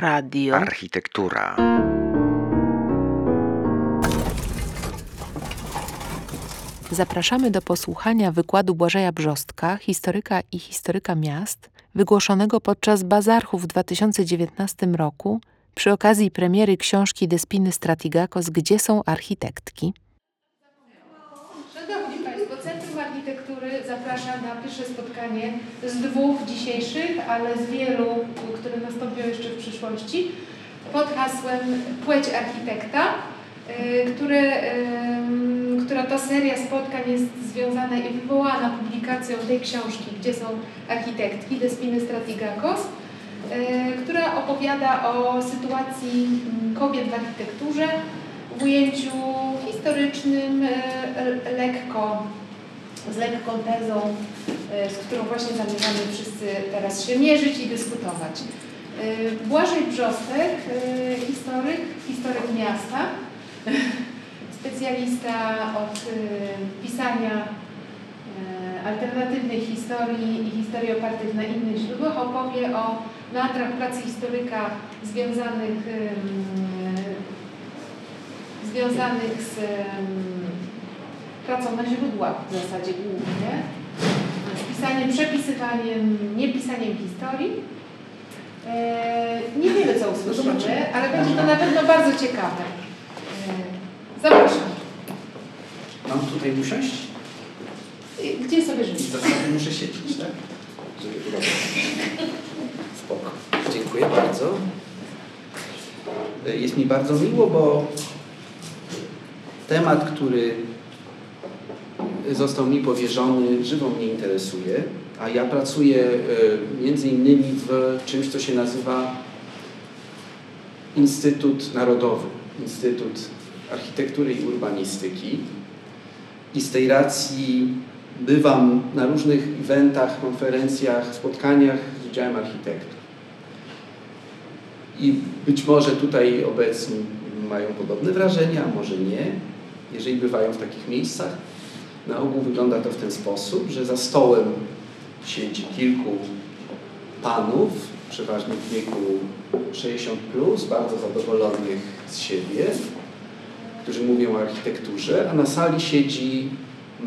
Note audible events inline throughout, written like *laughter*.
Radio. Architektura. Zapraszamy do posłuchania wykładu Błażeja Brzostka, historyka i historyka miast, wygłoszonego podczas Bazarchu w 2019 roku przy okazji premiery książki Despiny Stratigakos Gdzie są architektki? Architektury zaprasza na pierwsze spotkanie z dwóch dzisiejszych, ale z wielu, które nastąpią jeszcze w przyszłości, pod hasłem Płeć Architekta, y, które, ym, która to seria spotkań jest związana i wywołana publikacją tej książki, Gdzie są architektki, Despiny Stratigakos, y, która opowiada o sytuacji mm, kobiet w architekturze w ujęciu historycznym, lekko, z lekką tezą, e, z którą właśnie zamierzamy wszyscy teraz się mierzyć i dyskutować. E, Błażej Brzostek, historyk, historyk miasta, *laughs* specjalista od pisania alternatywnej historii i historii opartych na innych źródłach, opowie o meandrach pracy historyka związanych związanych z pracą na źródłach w zasadzie głównie, pisaniem, przepisywaniem, niepisaniem historii. E, nie wiemy co usłyszymy, ale będzie to na pewno bardzo ciekawe. E, zapraszam. Mam tutaj usiąść? Gdzie sobie życzysz? Muszę siedzieć, tak? Żeby. Spoko. Dziękuję bardzo. Jest mi bardzo miło, bo temat, który został mi powierzony, żywo mnie interesuje, a ja pracuję między innymi w czymś, co się nazywa Instytut Narodowy, Instytut Architektury i Urbanistyki. I z tej racji bywam na różnych eventach, konferencjach, spotkaniach z udziałem architektów. I być może tutaj obecni mają podobne wrażenia, może nie jeżeli bywają w takich miejscach. Na ogół wygląda to w ten sposób, że za stołem siedzi kilku panów, przeważnie w wieku 60, plus, bardzo zadowolonych z siebie, którzy mówią o architekturze, a na sali siedzi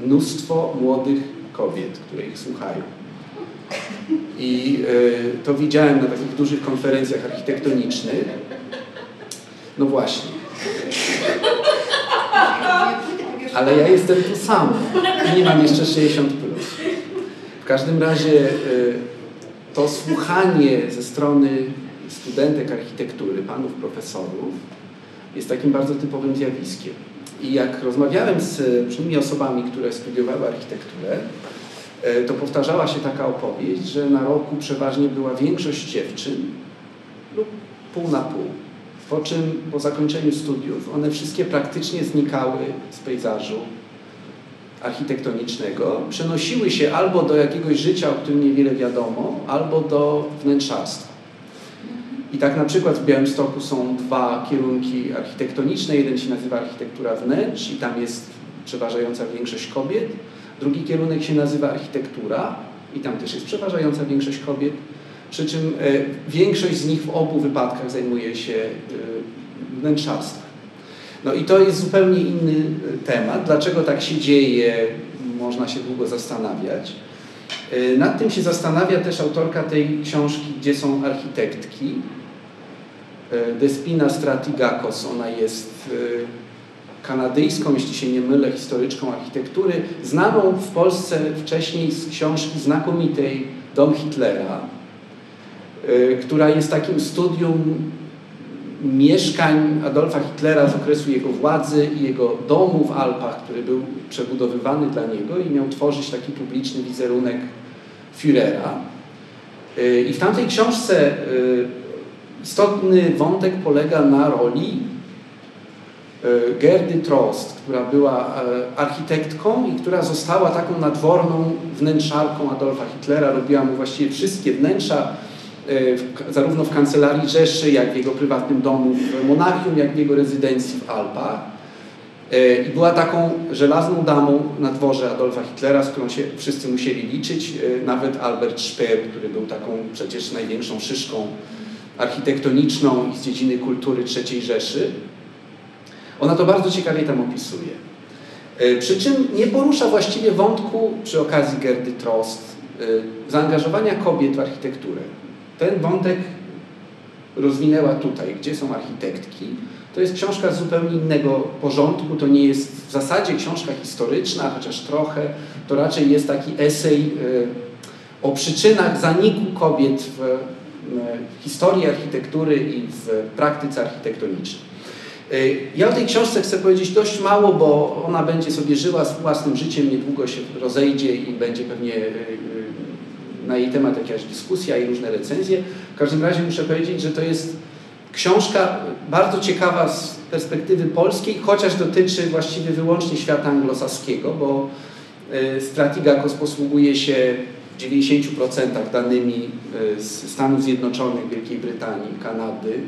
mnóstwo młodych kobiet, które ich słuchają. I y, to widziałem na takich dużych konferencjach architektonicznych. No właśnie. Ale ja jestem tu sam i nie mam jeszcze 60 plus. W każdym razie y, to słuchanie ze strony studentek architektury, panów profesorów, jest takim bardzo typowym zjawiskiem. I jak rozmawiałem z różnymi osobami, które studiowały architekturę, y, to powtarzała się taka opowieść, że na roku przeważnie była większość dziewczyn lub pół na pół po czym po zakończeniu studiów one wszystkie praktycznie znikały z pejzażu architektonicznego, przenosiły się albo do jakiegoś życia, o którym niewiele wiadomo, albo do wnętrzarstwa. I tak na przykład w Białymstoku są dwa kierunki architektoniczne. Jeden się nazywa architektura wnętrz i tam jest przeważająca większość kobiet. Drugi kierunek się nazywa architektura i tam też jest przeważająca większość kobiet przy czym e, większość z nich w obu wypadkach zajmuje się e, wnętrzarstwem. No i to jest zupełnie inny e, temat. Dlaczego tak się dzieje, można się długo zastanawiać. Nad tym się zastanawia też autorka tej książki, gdzie są architektki. Despina Stratigakos, ona jest kanadyjską, jeśli się nie mylę, historyczką architektury, znaną w Polsce wcześniej z książki znakomitej Dom Hitlera, która jest takim studium mieszkań Adolfa Hitlera z okresu jego władzy i jego domu w Alpach, który był przebudowywany dla niego i miał tworzyć taki publiczny wizerunek Führera. Y, I w tamtej książce y, istotny wątek polega na roli Gerdy Trost, która była architektką i która została taką nadworną wnętrzarką Adolfa Hitlera, robiła mu właściwie wszystkie wnętrza, zarówno w kancelarii Rzeszy, jak w jego prywatnym domu w Monachium, jak w jego rezydencji w Alpach. E, I była taką żelazną damą na dworze Adolfa Hitlera, z którą się wszyscy musieli liczyć. E, nawet Albert Speer, który był taką przecież największą szyszką architektoniczną i z dziedziny kultury III Rzeszy. Ona to bardzo ciekawie tam opisuje. E, przy czym nie porusza właściwie wątku przy okazji Gerdy Trost e, zaangażowania kobiet w architekturę. Ten wątek rozwinęła tutaj, gdzie są architektki. To jest książka z zupełnie innego porządku, to nie jest w zasadzie książka historyczna, chociaż trochę, to raczej jest taki esej e, o przyczynach zaniku kobiet w historii architektury i w praktyce architektonicznej. Ja o tej książce chcę powiedzieć dość mało, bo ona będzie sobie żyła z własnym życiem, niedługo się rozejdzie i będzie pewnie na jej temat jakaś dyskusja i różne recenzje. W każdym razie muszę powiedzieć, że to jest książka bardzo ciekawa z perspektywy polskiej, chociaż dotyczy właściwie wyłącznie świata anglosaskiego, bo Stratigakos posługuje się w 90% danymi z Stanów Zjednoczonych, Wielkiej Brytanii, Kanady.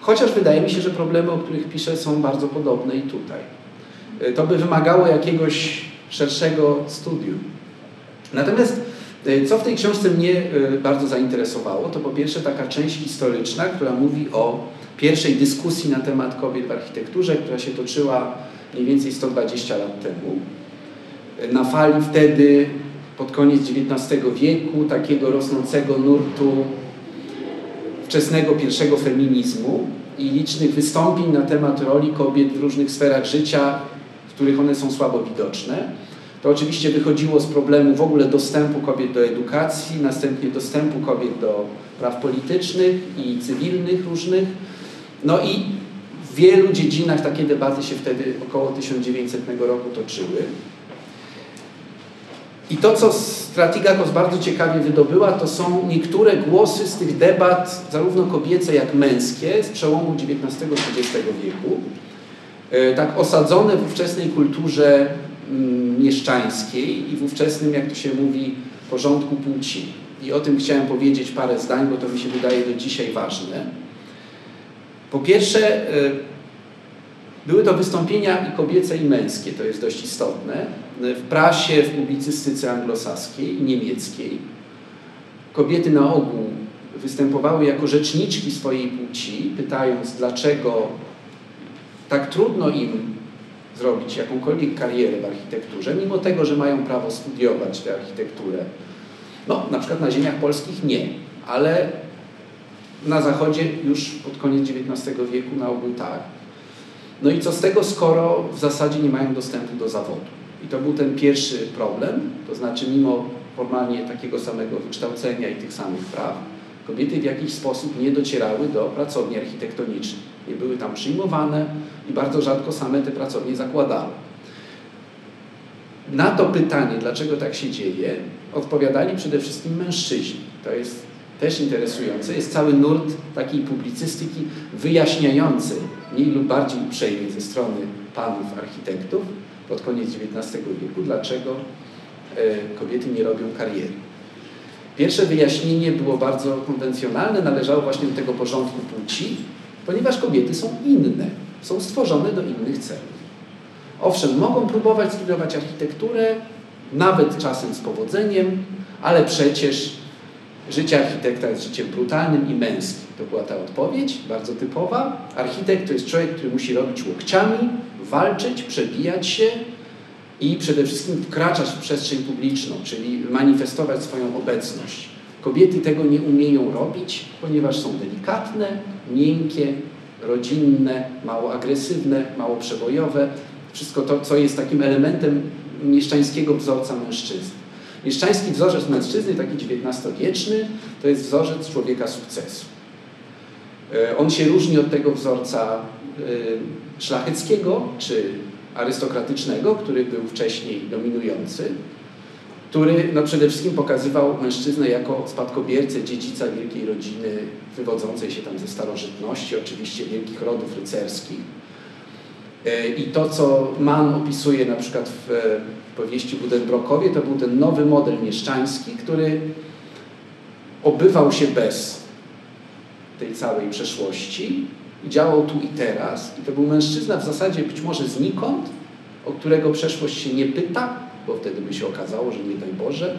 Chociaż wydaje mi się, że problemy, o których piszę, są bardzo podobne i tutaj. To by wymagało jakiegoś szerszego studium. Natomiast co w tej książce mnie bardzo zainteresowało, to po pierwsze taka część historyczna, która mówi o pierwszej dyskusji na temat kobiet w architekturze, która się toczyła mniej więcej 120 lat temu. Na fali wtedy, pod koniec XIX wieku, takiego rosnącego nurtu wczesnego pierwszego feminizmu i licznych wystąpień na temat roli kobiet w różnych sferach życia, w których one są słabo widoczne. To oczywiście wychodziło z problemu w ogóle dostępu kobiet do edukacji, następnie dostępu kobiet do praw politycznych i cywilnych różnych. No i w wielu dziedzinach takie debaty się wtedy około 1900 roku toczyły. I to, co Stratigakos bardzo ciekawie wydobyła, to są niektóre głosy z tych debat, zarówno kobiece, jak męskie, z przełomu XIX-XX wieku, tak osadzone w ówczesnej kulturze mieszczańskiej i w ówczesnym, jak to się mówi, porządku płci. I o tym chciałem powiedzieć parę zdań, bo to mi się wydaje do dzisiaj ważne. Po pierwsze, były to wystąpienia i kobiece, i męskie, to jest dość istotne, w prasie, w publicystyce anglosaskiej niemieckiej. Kobiety na ogół występowały jako rzeczniczki swojej płci, pytając, dlaczego tak trudno im zrobić jakąkolwiek karierę w architekturze, mimo tego, że mają prawo studiować tę architekturę. No, na przykład na ziemiach polskich nie, ale na zachodzie już pod koniec XIX wieku na ogół tak. No i co z tego, skoro w zasadzie nie mają dostępu do zawodu? I to był ten pierwszy problem, to znaczy mimo formalnie takiego samego wykształcenia i tych samych praw, kobiety w jakiś sposób nie docierały do pracowni architektonicznych. Nie były tam przyjmowane i bardzo rzadko same te pracownie zakładały. Na to pytanie, dlaczego tak się dzieje, odpowiadali przede wszystkim mężczyźni. To jest też interesujące. Jest cały nurt takiej publicystyki wyjaśniający, mniej lub bardziej uprzejmie ze strony panów architektów pod koniec XIX wieku, dlaczego kobiety nie robią kariery. Pierwsze wyjaśnienie było bardzo konwencjonalne, należało właśnie do tego porządku płci, ponieważ kobiety są inne, są stworzone do innych celów. Owszem, mogą próbować studiować architekturę, nawet czasem z powodzeniem, ale przecież życie architekta jest życiem brutalnym i męskim. To była ta odpowiedź, bardzo typowa. Architekt to jest człowiek, który musi robić łokciami, walczyć, przebijać się i przede wszystkim wkraczać w przestrzeń publiczną, czyli manifestować swoją obecność. Kobiety tego nie umieją robić, ponieważ są delikatne, miękkie, rodzinne, mało agresywne, mało przebojowe. Wszystko to, co jest takim elementem mieszczańskiego wzorca mężczyzny. Mieszczański wzorzec mężczyzny, taki XIX-wieczny, to jest wzorzec człowieka sukcesu. On się różni od tego wzorca szlacheckiego czy arystokratycznego, który był wcześniej dominujący, który no, przede wszystkim pokazywał mężczyznę jako spadkobiercę, dziedzica wielkiej rodziny wywodzącej się tam ze starożytności, oczywiście wielkich rodów rycerskich. I to, co Mann opisuje na przykład w powieści Budenbrockowie, to był ten nowy model mieszczański, który obywał się bez tej całej przeszłości i działał tu i teraz. I to był mężczyzna w zasadzie być może znikąd, o którego przeszłość się nie pyta, bo wtedy by się okazało, że nie daj Boże.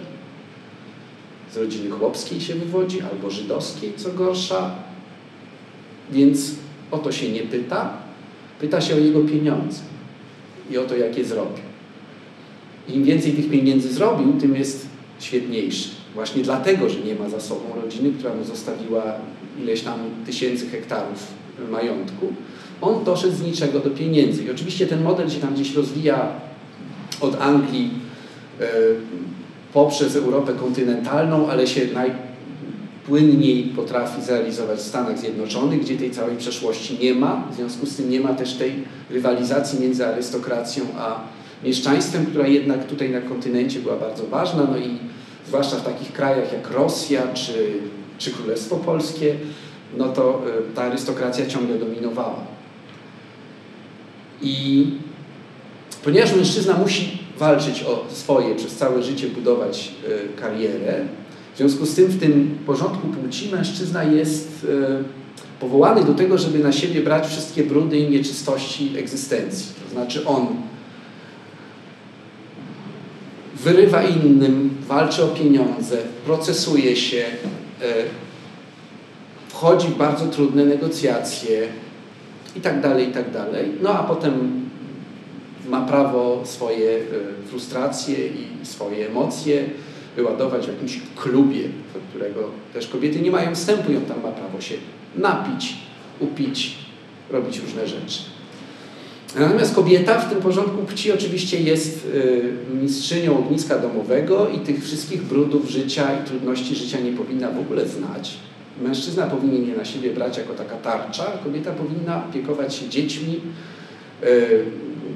z rodziny chłopskiej się wywodzi, albo żydowskiej, co gorsza. Więc o to się nie pyta. Pyta się o jego pieniądze i o to, jak je zrobił. Im więcej tych pieniędzy zrobił, tym jest świetniejszy. Właśnie dlatego, że nie ma za sobą rodziny, która mu zostawiła ileś tam tysięcy hektarów majątku, on doszedł z niczego do pieniędzy. I oczywiście ten model się tam gdzieś rozwija od Anglii poprzez Europę kontynentalną, ale się najpłynniej potrafi zrealizować w Stanach Zjednoczonych, gdzie tej całej przeszłości nie ma. W związku z tym nie ma też tej rywalizacji między arystokracją a mieszczaństwem, która jednak tutaj na kontynencie była bardzo ważna, no i zwłaszcza w takich krajach jak Rosja czy, czy Królestwo Polskie, no to e, ta arystokracja ciągle dominowała. I ponieważ mężczyzna musi walczyć o swoje, przez całe życie budować e, karierę, w związku z tym w tym porządku płci mężczyzna jest e, powołany do tego, żeby na siebie brać wszystkie brudy i nieczystości egzystencji. To znaczy on wyrywa innym, walczy o pieniądze, procesuje się, wchodzi w bardzo trudne negocjacje i tak dalej, i tak. No a potem ma prawo swoje e, frustracje i swoje emocje wyładować w jakimś klubie, do którego też kobiety nie mają wstępu i on tam ma prawo się napić, upić, robić różne rzeczy. Natomiast kobieta w tym porządku płci oczywiście jest e, mistrzynią ogniska domowego i tych wszystkich brudów życia i trudności życia nie powinna w ogóle znać. Mężczyzna powinien je na siebie brać jako taka tarcza, a kobieta powinna opiekować się dziećmi, e,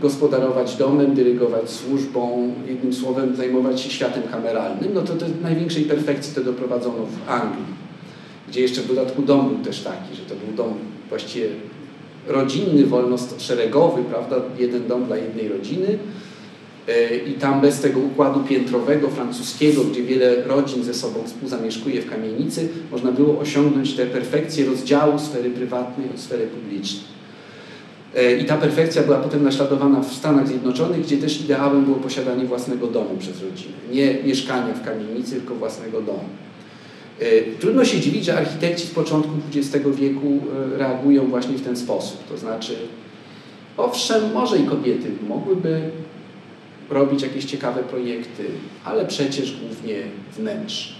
gospodarować domem, dyrygować służbą, jednym słowem zajmować się światem kameralnym. No to do największej perfekcji to doprowadzono w Anglii, gdzie jeszcze w dodatku dom był też taki, że to był dom właściwie rodzinny, wolno-szeregowy, prawda, jeden dom dla jednej rodziny, i tam bez tego układu piętrowego francuskiego, gdzie wiele rodzin ze sobą współzamieszkuje w kamienicy, można było osiągnąć tę perfekcję rozdziału sfery prywatnej od sfery publicznej. E, I ta perfekcja była potem naśladowana w Stanach Zjednoczonych, gdzie też ideałem było posiadanie własnego domu przez rodzinę. Nie mieszkania w kamienicy, tylko własnego domu. E, trudno się dziwić, że architekci z początku XX wieku e, reagują właśnie w ten sposób. To znaczy, owszem, może i kobiety mogłyby robić jakieś ciekawe projekty, ale przecież głównie wnętrz.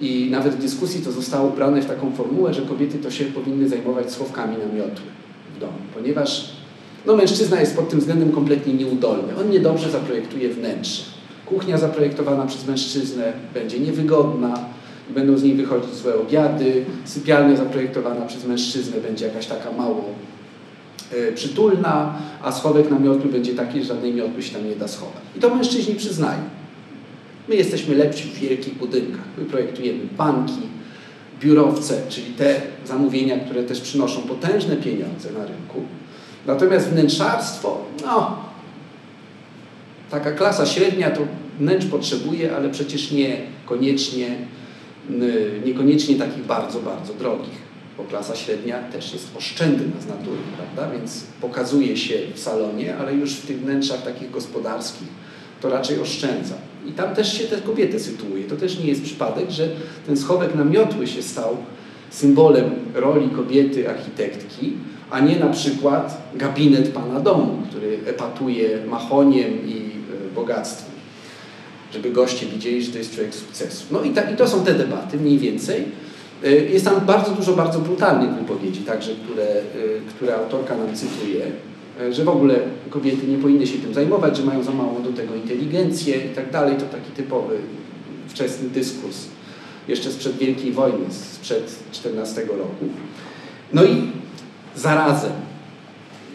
I nawet w dyskusji to zostało ubrane w taką formułę, że kobiety to się powinny zajmować schowkami na miotły w domu, ponieważ no, mężczyzna jest pod tym względem kompletnie nieudolny. On niedobrze zaprojektuje wnętrze. Kuchnia zaprojektowana przez mężczyznę będzie niewygodna, będą z niej wychodzić złe obiady, sypialnia zaprojektowana przez mężczyznę będzie jakaś taka mało E, przytulna, a schowek na miotły będzie taki, że żadnej miotły się tam nie da schować. I to mężczyźni przyznają. My jesteśmy lepsi w wielkich budynkach. My projektujemy banki, biurowce, czyli te zamówienia, które też przynoszą potężne pieniądze na rynku. Natomiast wnętrzarstwo, no, taka klasa średnia to wnętrz potrzebuje, ale przecież nie koniecznie, niekoniecznie takich bardzo, bardzo drogich bo klasa średnia też jest oszczędna z natury, prawda? Więc pokazuje się w salonie, ale już w tych wnętrzach takich gospodarskich to raczej oszczędza. I tam też się te kobiety sytuuje. To też nie jest przypadek, że ten schowek na miotły się stał symbolem roli kobiety architektki, a nie na przykład gabinet pana domu, który epatuje machoniem i e, bogactwem. Żeby goście widzieli, że to jest człowiek sukcesu. No i, ta, i to są te debaty mniej więcej. E, jest tam bardzo dużo bardzo brutalnych wypowiedzi, także które, e, które autorka nam cytuje, że w ogóle kobiety nie powinny się tym zajmować, że mają za małą do tego inteligencję i tak dalej. To taki typowy wczesny dyskurs jeszcze sprzed Wielkiej Wojny, sprzed 14 roku. No i zarazem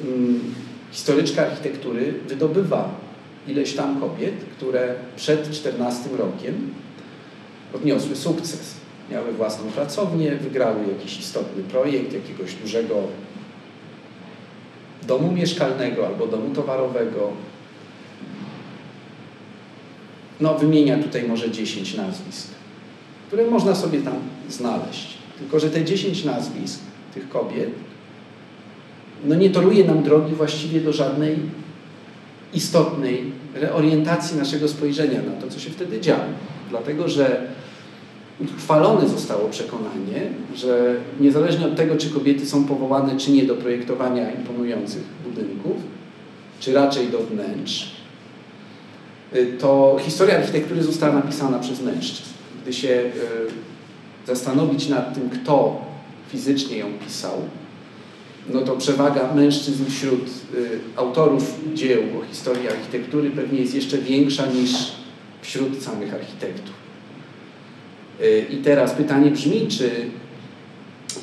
hmm, historyczka architektury wydobywa ileś tam kobiet, które przed 14 rokiem odniosły sukces miały własną pracownię, wygrały jakiś istotny projekt jakiegoś dużego domu mieszkalnego albo domu towarowego. No, wymienia tutaj może 10 nazwisk, które można sobie tam znaleźć. Tylko, że te 10 nazwisk tych kobiet no nie toruje nam drogi właściwie do żadnej istotnej reorientacji naszego spojrzenia na to, co się wtedy działo. Dlatego, że utrwalone zostało przekonanie, że niezależnie od tego, czy kobiety są powołane, czy nie do projektowania imponujących budynków, czy raczej do wnętrz, y, to historia architektury została napisana przez mężczyzn. Gdy się y, zastanowić nad tym, kto fizycznie ją pisał, no to przewaga mężczyzn wśród y, autorów dzieł o historii architektury pewnie jest jeszcze większa niż wśród samych architektów. I teraz pytanie brzmi, czy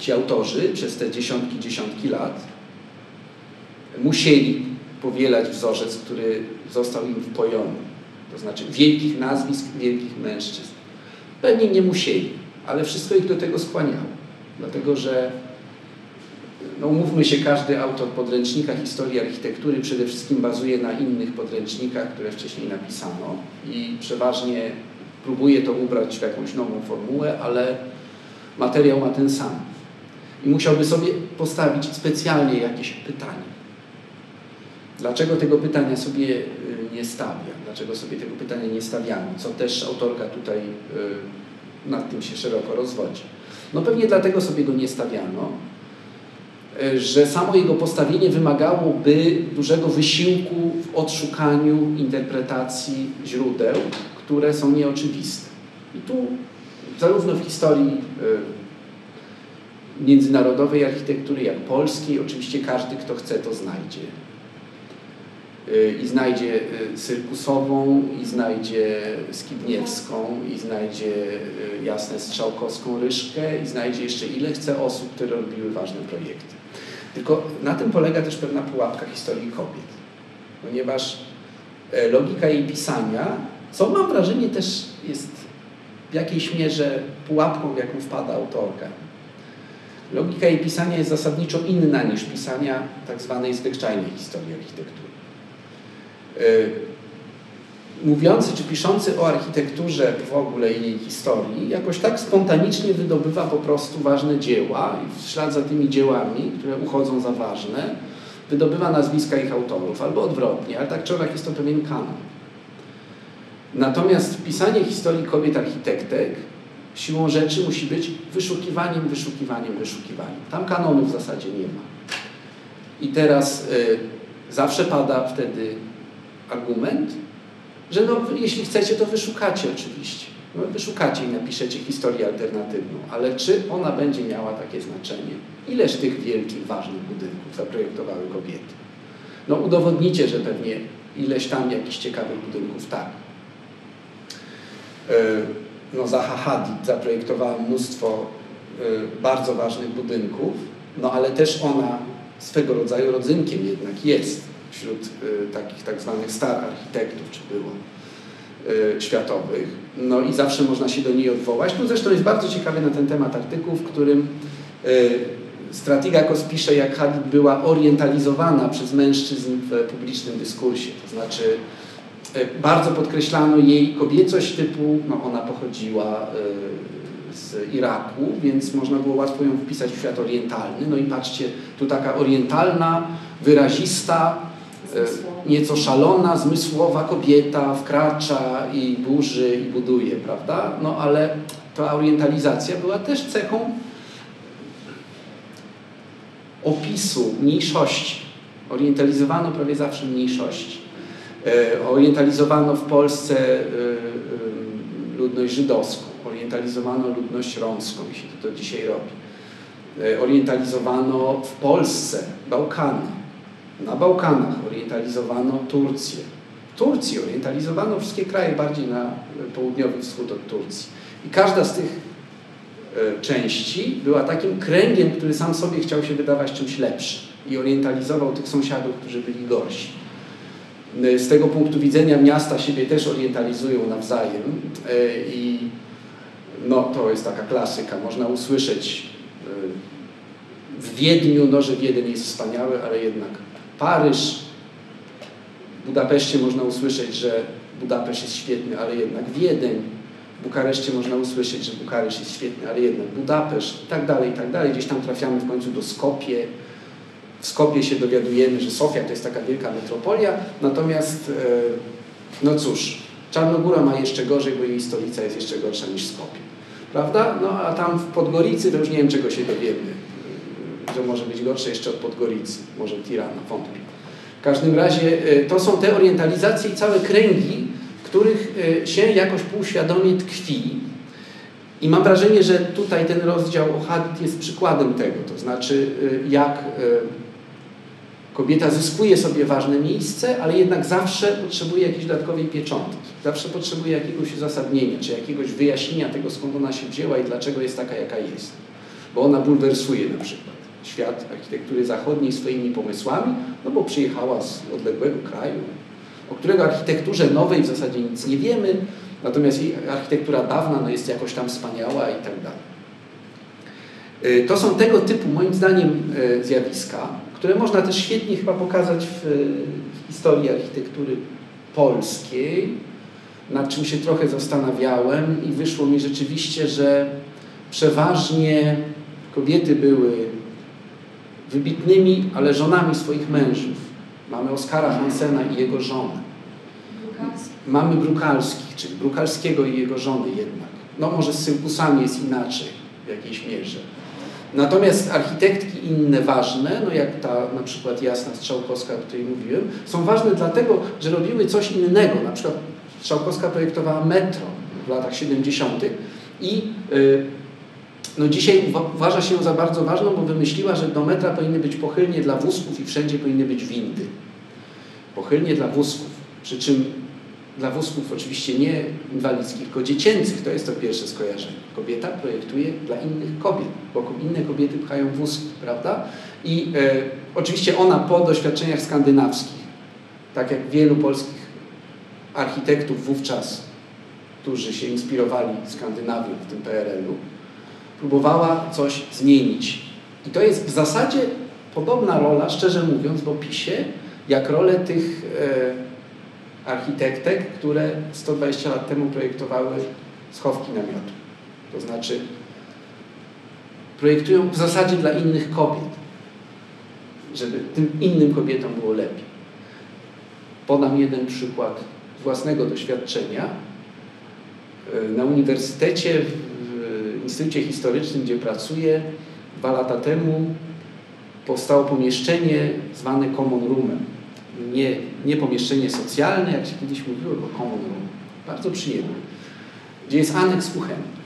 ci autorzy przez te dziesiątki, dziesiątki lat musieli powielać wzorzec, który został im wpojony. To znaczy wielkich nazwisk, wielkich mężczyzn. Pewnie nie musieli, ale wszystko ich do tego skłaniało. Dlatego, że no umówmy się, każdy autor podręcznika historii architektury przede wszystkim bazuje na innych podręcznikach, które wcześniej napisano i przeważnie próbuje to ubrać w jakąś nową formułę, ale materiał ma ten sam. I musiałby sobie postawić specjalnie jakieś pytanie. Dlaczego tego pytania sobie y, nie stawia? Dlaczego sobie tego pytania nie stawiamy? Co też autorka tutaj y, nad tym się szeroko rozwodzi. No pewnie dlatego sobie go nie stawiano, y, że samo jego postawienie wymagałoby dużego wysiłku w odszukaniu interpretacji źródeł, które są nieoczywiste. I tu zarówno w historii międzynarodowej architektury, jak polskiej, oczywiście każdy, kto chce, to znajdzie. I znajdzie Cyrkusową, i znajdzie Skibniewską, i znajdzie jasne Strzałkowską Ryszkę, i znajdzie jeszcze ile chce osób, które robiły ważne projekty. Tylko na tym polega też pewna pułapka historii kobiet, ponieważ logika jej pisania, co mam wrażenie też jest w jakiejś mierze pułapką, w jaką wpada autorka. Logika jej pisania jest zasadniczo inna niż pisania tak zwanej zwyczajnej historii architektury. Mówiący czy piszący o architekturze w ogóle i jej historii, jakoś tak spontanicznie wydobywa po prostu ważne dzieła i w ślad za tymi dziełami, które uchodzą za ważne, wydobywa nazwiska ich autorów, albo odwrotnie, ale tak czy owak jest to pewien kanon. Natomiast pisanie historii kobiet architektek siłą rzeczy musi być wyszukiwaniem, wyszukiwaniem, wyszukiwaniem. Tam kanonu w zasadzie nie ma. I teraz y, zawsze pada wtedy argument, że no, jeśli chcecie, to wyszukacie oczywiście. No, wyszukacie i napiszecie historię alternatywną, ale czy ona będzie miała takie znaczenie? Ileż tych wielkich, ważnych budynków zaprojektowały kobiety? No udowodnicie, że pewnie ileś tam jakichś ciekawych budynków tak. No Zaha Hadid zaprojektowała mnóstwo bardzo ważnych budynków, no ale też ona swego rodzaju rodzynkiem jednak jest wśród y, takich tak zwanych star architektów, czy było światowych. No i zawsze można się do niej odwołać. Tu zresztą jest bardzo ciekawy na ten temat artykuł, w którym Stratigakos pisze, jak Hadid była orientalizowana przez mężczyzn w publicznym dyskursie. To znaczy bardzo podkreślano jej kobiecość typu, no ona pochodziła z Iraku, więc można było łatwo ją wpisać w świat orientalny. No i patrzcie, tu taka orientalna, wyrazista, nieco szalona, zmysłowa kobieta wkracza i burzy i buduje, prawda? No ale ta orientalizacja była też cechą opisu mniejszości. Orientalizowano prawie zawsze mniejszości. Orientalizowano w Polsce ludność żydowską, orientalizowano ludność romską, jeśli to, to dzisiaj robi. Orientalizowano w Polsce Bałkany, na Bałkanach orientalizowano Turcję. W Turcji orientalizowano wszystkie kraje bardziej na południowy wschód od Turcji. I każda z tych e, części była takim kręgiem, który sam sobie chciał się wydawać czymś lepszym i orientalizował tych sąsiadów, którzy byli gorsi. E, z tego punktu widzenia miasta siebie też orientalizują nawzajem e, i no, to jest taka klasyka. Można usłyszeć w Wiedniu, no, że Wiedeń jest wspaniały, ale jednak Paryż, w Budapeszcie można usłyszeć, że Budapeszt jest świetny, ale jednak Wiedeń. W Bukareszcie można usłyszeć, że Bukaresz jest świetny, ale jednak Budapeszt i tak dalej, i tak dalej. Gdzieś tam trafiamy w końcu do Skopie. W Skopie się dowiadujemy, że Sofia to jest taka wielka metropolia, natomiast no cóż, Czarnogóra ma jeszcze gorzej, bo jej stolica jest jeszcze gorsza niż Skopie. prawda? No a tam w Podgoricy to już nie wiem, czego się dowiemy, że może być gorsze jeszcze od Podgoricy, może Tirana, wątpię. W każdym razie y, to są te orientalizacje i całe kręgi, których y, się jakoś półświadomie tkwi. I mam wrażenie, że tutaj ten rozdział o Hadid jest przykładem tego, to znaczy jak kobieta zyskuje sobie ważne miejsce, ale jednak zawsze potrzebuje jakiejś dodatkowej pieczątki. Zawsze potrzebuje jakiegoś uzasadnienia, czy jakiegoś wyjaśnienia tego, skąd ona się wzięła i dlaczego jest taka, jaka jest. Bo ona bulwersuje na przykład świat architektury zachodniej swoimi pomysłami, no bo przyjechała z odległego kraju, o którego architekturze nowej w zasadzie nic nie wiemy, natomiast jej architektura dawna no jest jakoś tam wspaniała i tak dalej. Y, to są tego typu, moim zdaniem, y, zjawiska, które można też świetnie chyba pokazać w, w historii architektury polskiej, nad czym się trochę zastanawiałem i wyszło mi rzeczywiście, że przeważnie kobiety były wybitnymi, ale żonami swoich mężów. Mamy Oskara Hansena i jego żonę. Mamy Brukalskich, czyli Brukalskiego i jego żony jednak. No może z Sylkusami jest inaczej w jakiejś mierze. Natomiast architektki inne ważne, no jak ta na przykład Jasna Strzałkowska, o której mówiłem, są ważne dlatego, że robiły coś innego. Na przykład Strzałkowska projektowała metro w latach 70. i yy, no dzisiaj uważa się ją za bardzo ważną, bo wymyśliła, że do metra powinny być pochylnie dla wózków i wszędzie powinny być windy. Pochylnie dla wózków. Przy czym dla wózków oczywiście nie inwalidzkich, tylko dziecięcych. To jest to pierwsze skojarzenie. Kobieta projektuje dla innych kobiet, bo inne kobiety pchają wózki, prawda? I e, oczywiście ona po doświadczeniach skandynawskich, tak jak wielu polskich architektów wówczas, którzy się inspirowali Skandynawią w tym PRL-u, próbowała coś zmienić. I to jest w zasadzie podobna rola, szczerze mówiąc, w opisie, jak rolę tych e, architektek, które 120 lat temu projektowały schowki namiotu. To znaczy projektują w zasadzie dla innych kobiet, żeby tym innym kobietom było lepiej. Podam jeden przykład własnego doświadczenia. Na uniwersytecie Instytucie Historycznym, gdzie pracuję, dwa lata temu powstało pomieszczenie zwane Common Roomem. Nie, nie pomieszczenie socjalne, jak się kiedyś mówiło, tylko Common Room. Bardzo przyjemne. Gdzie jest aneks kuchenny.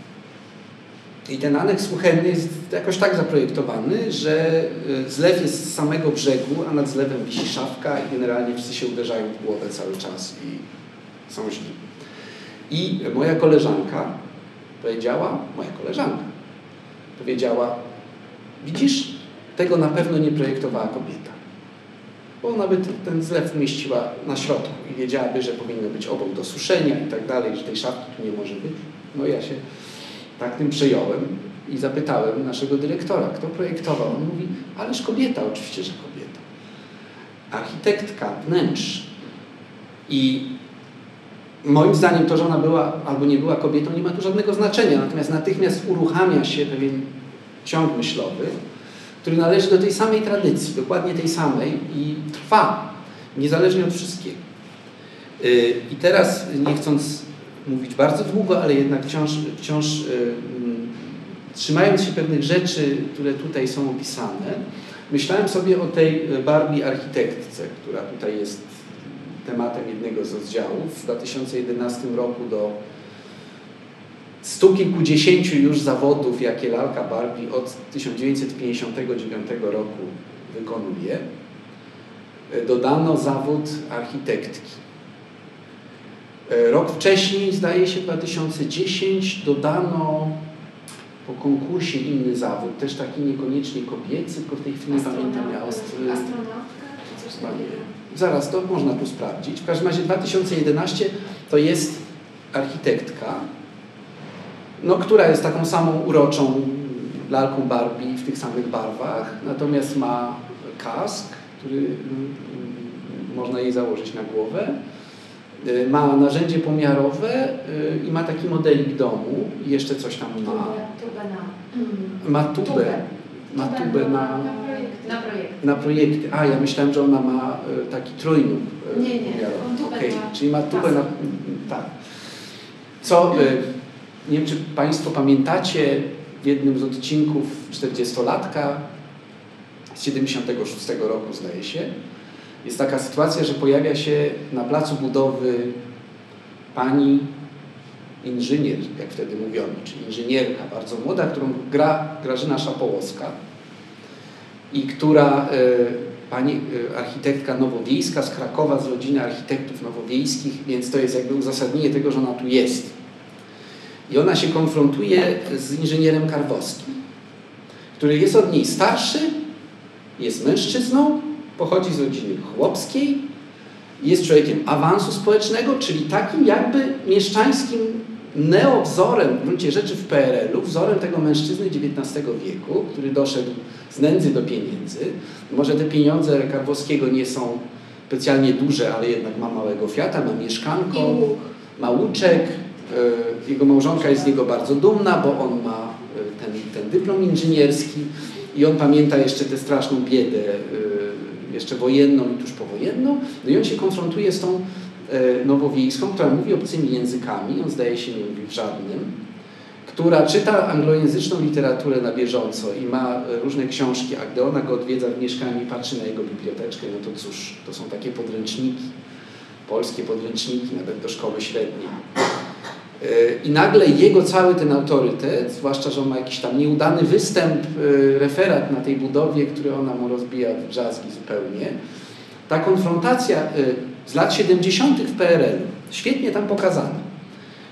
I ten aneks kuchenny jest jakoś tak zaprojektowany, że e, zlew jest z samego brzegu, a nad zlewem wisi szafka i generalnie wszyscy się uderzają w głowę cały czas i są źli. I moja koleżanka Powiedziała moja koleżanka. Powiedziała, widzisz, tego na pewno nie projektowała kobieta. Bo ona by ten zlew umieściła na środku i wiedziałaby, że powinno być obok do suszenia i tak dalej, że tej szafki tu nie może być. No ja się tak tym przejąłem i zapytałem naszego dyrektora, kto projektował. On mówi, ależ kobieta, oczywiście, że kobieta. Architektka wnętrz. I Moim zdaniem to, że ona była albo nie była kobietą, nie ma tu żadnego znaczenia. Natomiast natychmiast uruchamia się pewien ciąg myślowy, który należy do tej samej tradycji, dokładnie tej samej i trwa, niezależnie od wszystkiego. Y, I teraz, nie chcąc mówić bardzo długo, ale jednak wciąż, wciąż y, mm, trzymając się pewnych rzeczy, które tutaj są opisane, myślałem sobie o tej Barbie architektce, która tutaj jest tematem jednego z rozdziałów. W 2011 roku do stu kilkudziesięciu już zawodów, jakie lalka Barbie od 1959 roku wykonuje, dodano zawód architektki. Rok wcześniej, zdaje się 2010, dodano po konkursie inny zawód, też taki niekoniecznie kobiecy, tylko w tej chwili nie pamiętam. Takiego? Zaraz, to można tu sprawdzić. W każdym razie 2011 to jest architektka, no, która jest taką samą uroczą lalką Barbie w tych samych barwach, natomiast ma kask, który mm, można jej założyć na głowę. Y, ma narzędzie pomiarowe y, i ma taki modelik domu i jeszcze coś tam ma. Tubę na... Ma tubę. Ma tubę na na projekty. Na projekty. A, ja myślałem, że ona ma e, taki trójnóg. Nie, nie. Okay. Czyli ma tubę na... Tak. Co... E, nie wiem, czy Państwo pamiętacie w jednym z odcinków 40-latka z 76 roku, zdaje się, jest taka sytuacja, że pojawia się na placu budowy pani inżynier, jak wtedy mówiono, czy inżynierka bardzo młoda, którą gra Grażyna Szapołowska i która e, pani e, architektka nowowiejska z Krakowa, z rodziny architektów nowowiejskich, więc to jest jakby uzasadnienie tego, że ona tu jest. I ona się konfrontuje z inżynierem Karwowskim, który jest od niej starszy, jest mężczyzną, pochodzi z rodziny chłopskiej, jest człowiekiem awansu społecznego, czyli takim jakby mieszczańskim neowzorem w gruncie rzeczy w PRL-u, wzorem tego mężczyzny XIX wieku, który doszedł z nędzy do pieniędzy. Może te pieniądze Karwowskiego nie są specjalnie duże, ale jednak ma małego Fiata, ma mieszkanko, ma łuczek, jego małżonka jest z niego bardzo dumna, bo on ma e, ten, ten dyplom inżynierski i on pamięta jeszcze tę straszną biedę, e, jeszcze wojenną i tuż powojenną. No i on się konfrontuje z tą nowowiejską, która mówi obcymi językami, on zdaje się nie mówi w żadnym, która czyta anglojęzyczną literaturę na bieżąco i ma różne książki, a gdy ona go odwiedza w mieszkaniu i patrzy na jego biblioteczkę, no to cóż, to są takie podręczniki, polskie podręczniki, nawet do szkoły średniej. I nagle jego cały ten autorytet, zwłaszcza, że on ma jakiś tam nieudany występ, referat na tej budowie, który ona mu rozbija w drzazgi zupełnie, ta konfrontacja z lat 70. w PRL, świetnie tam pokazana,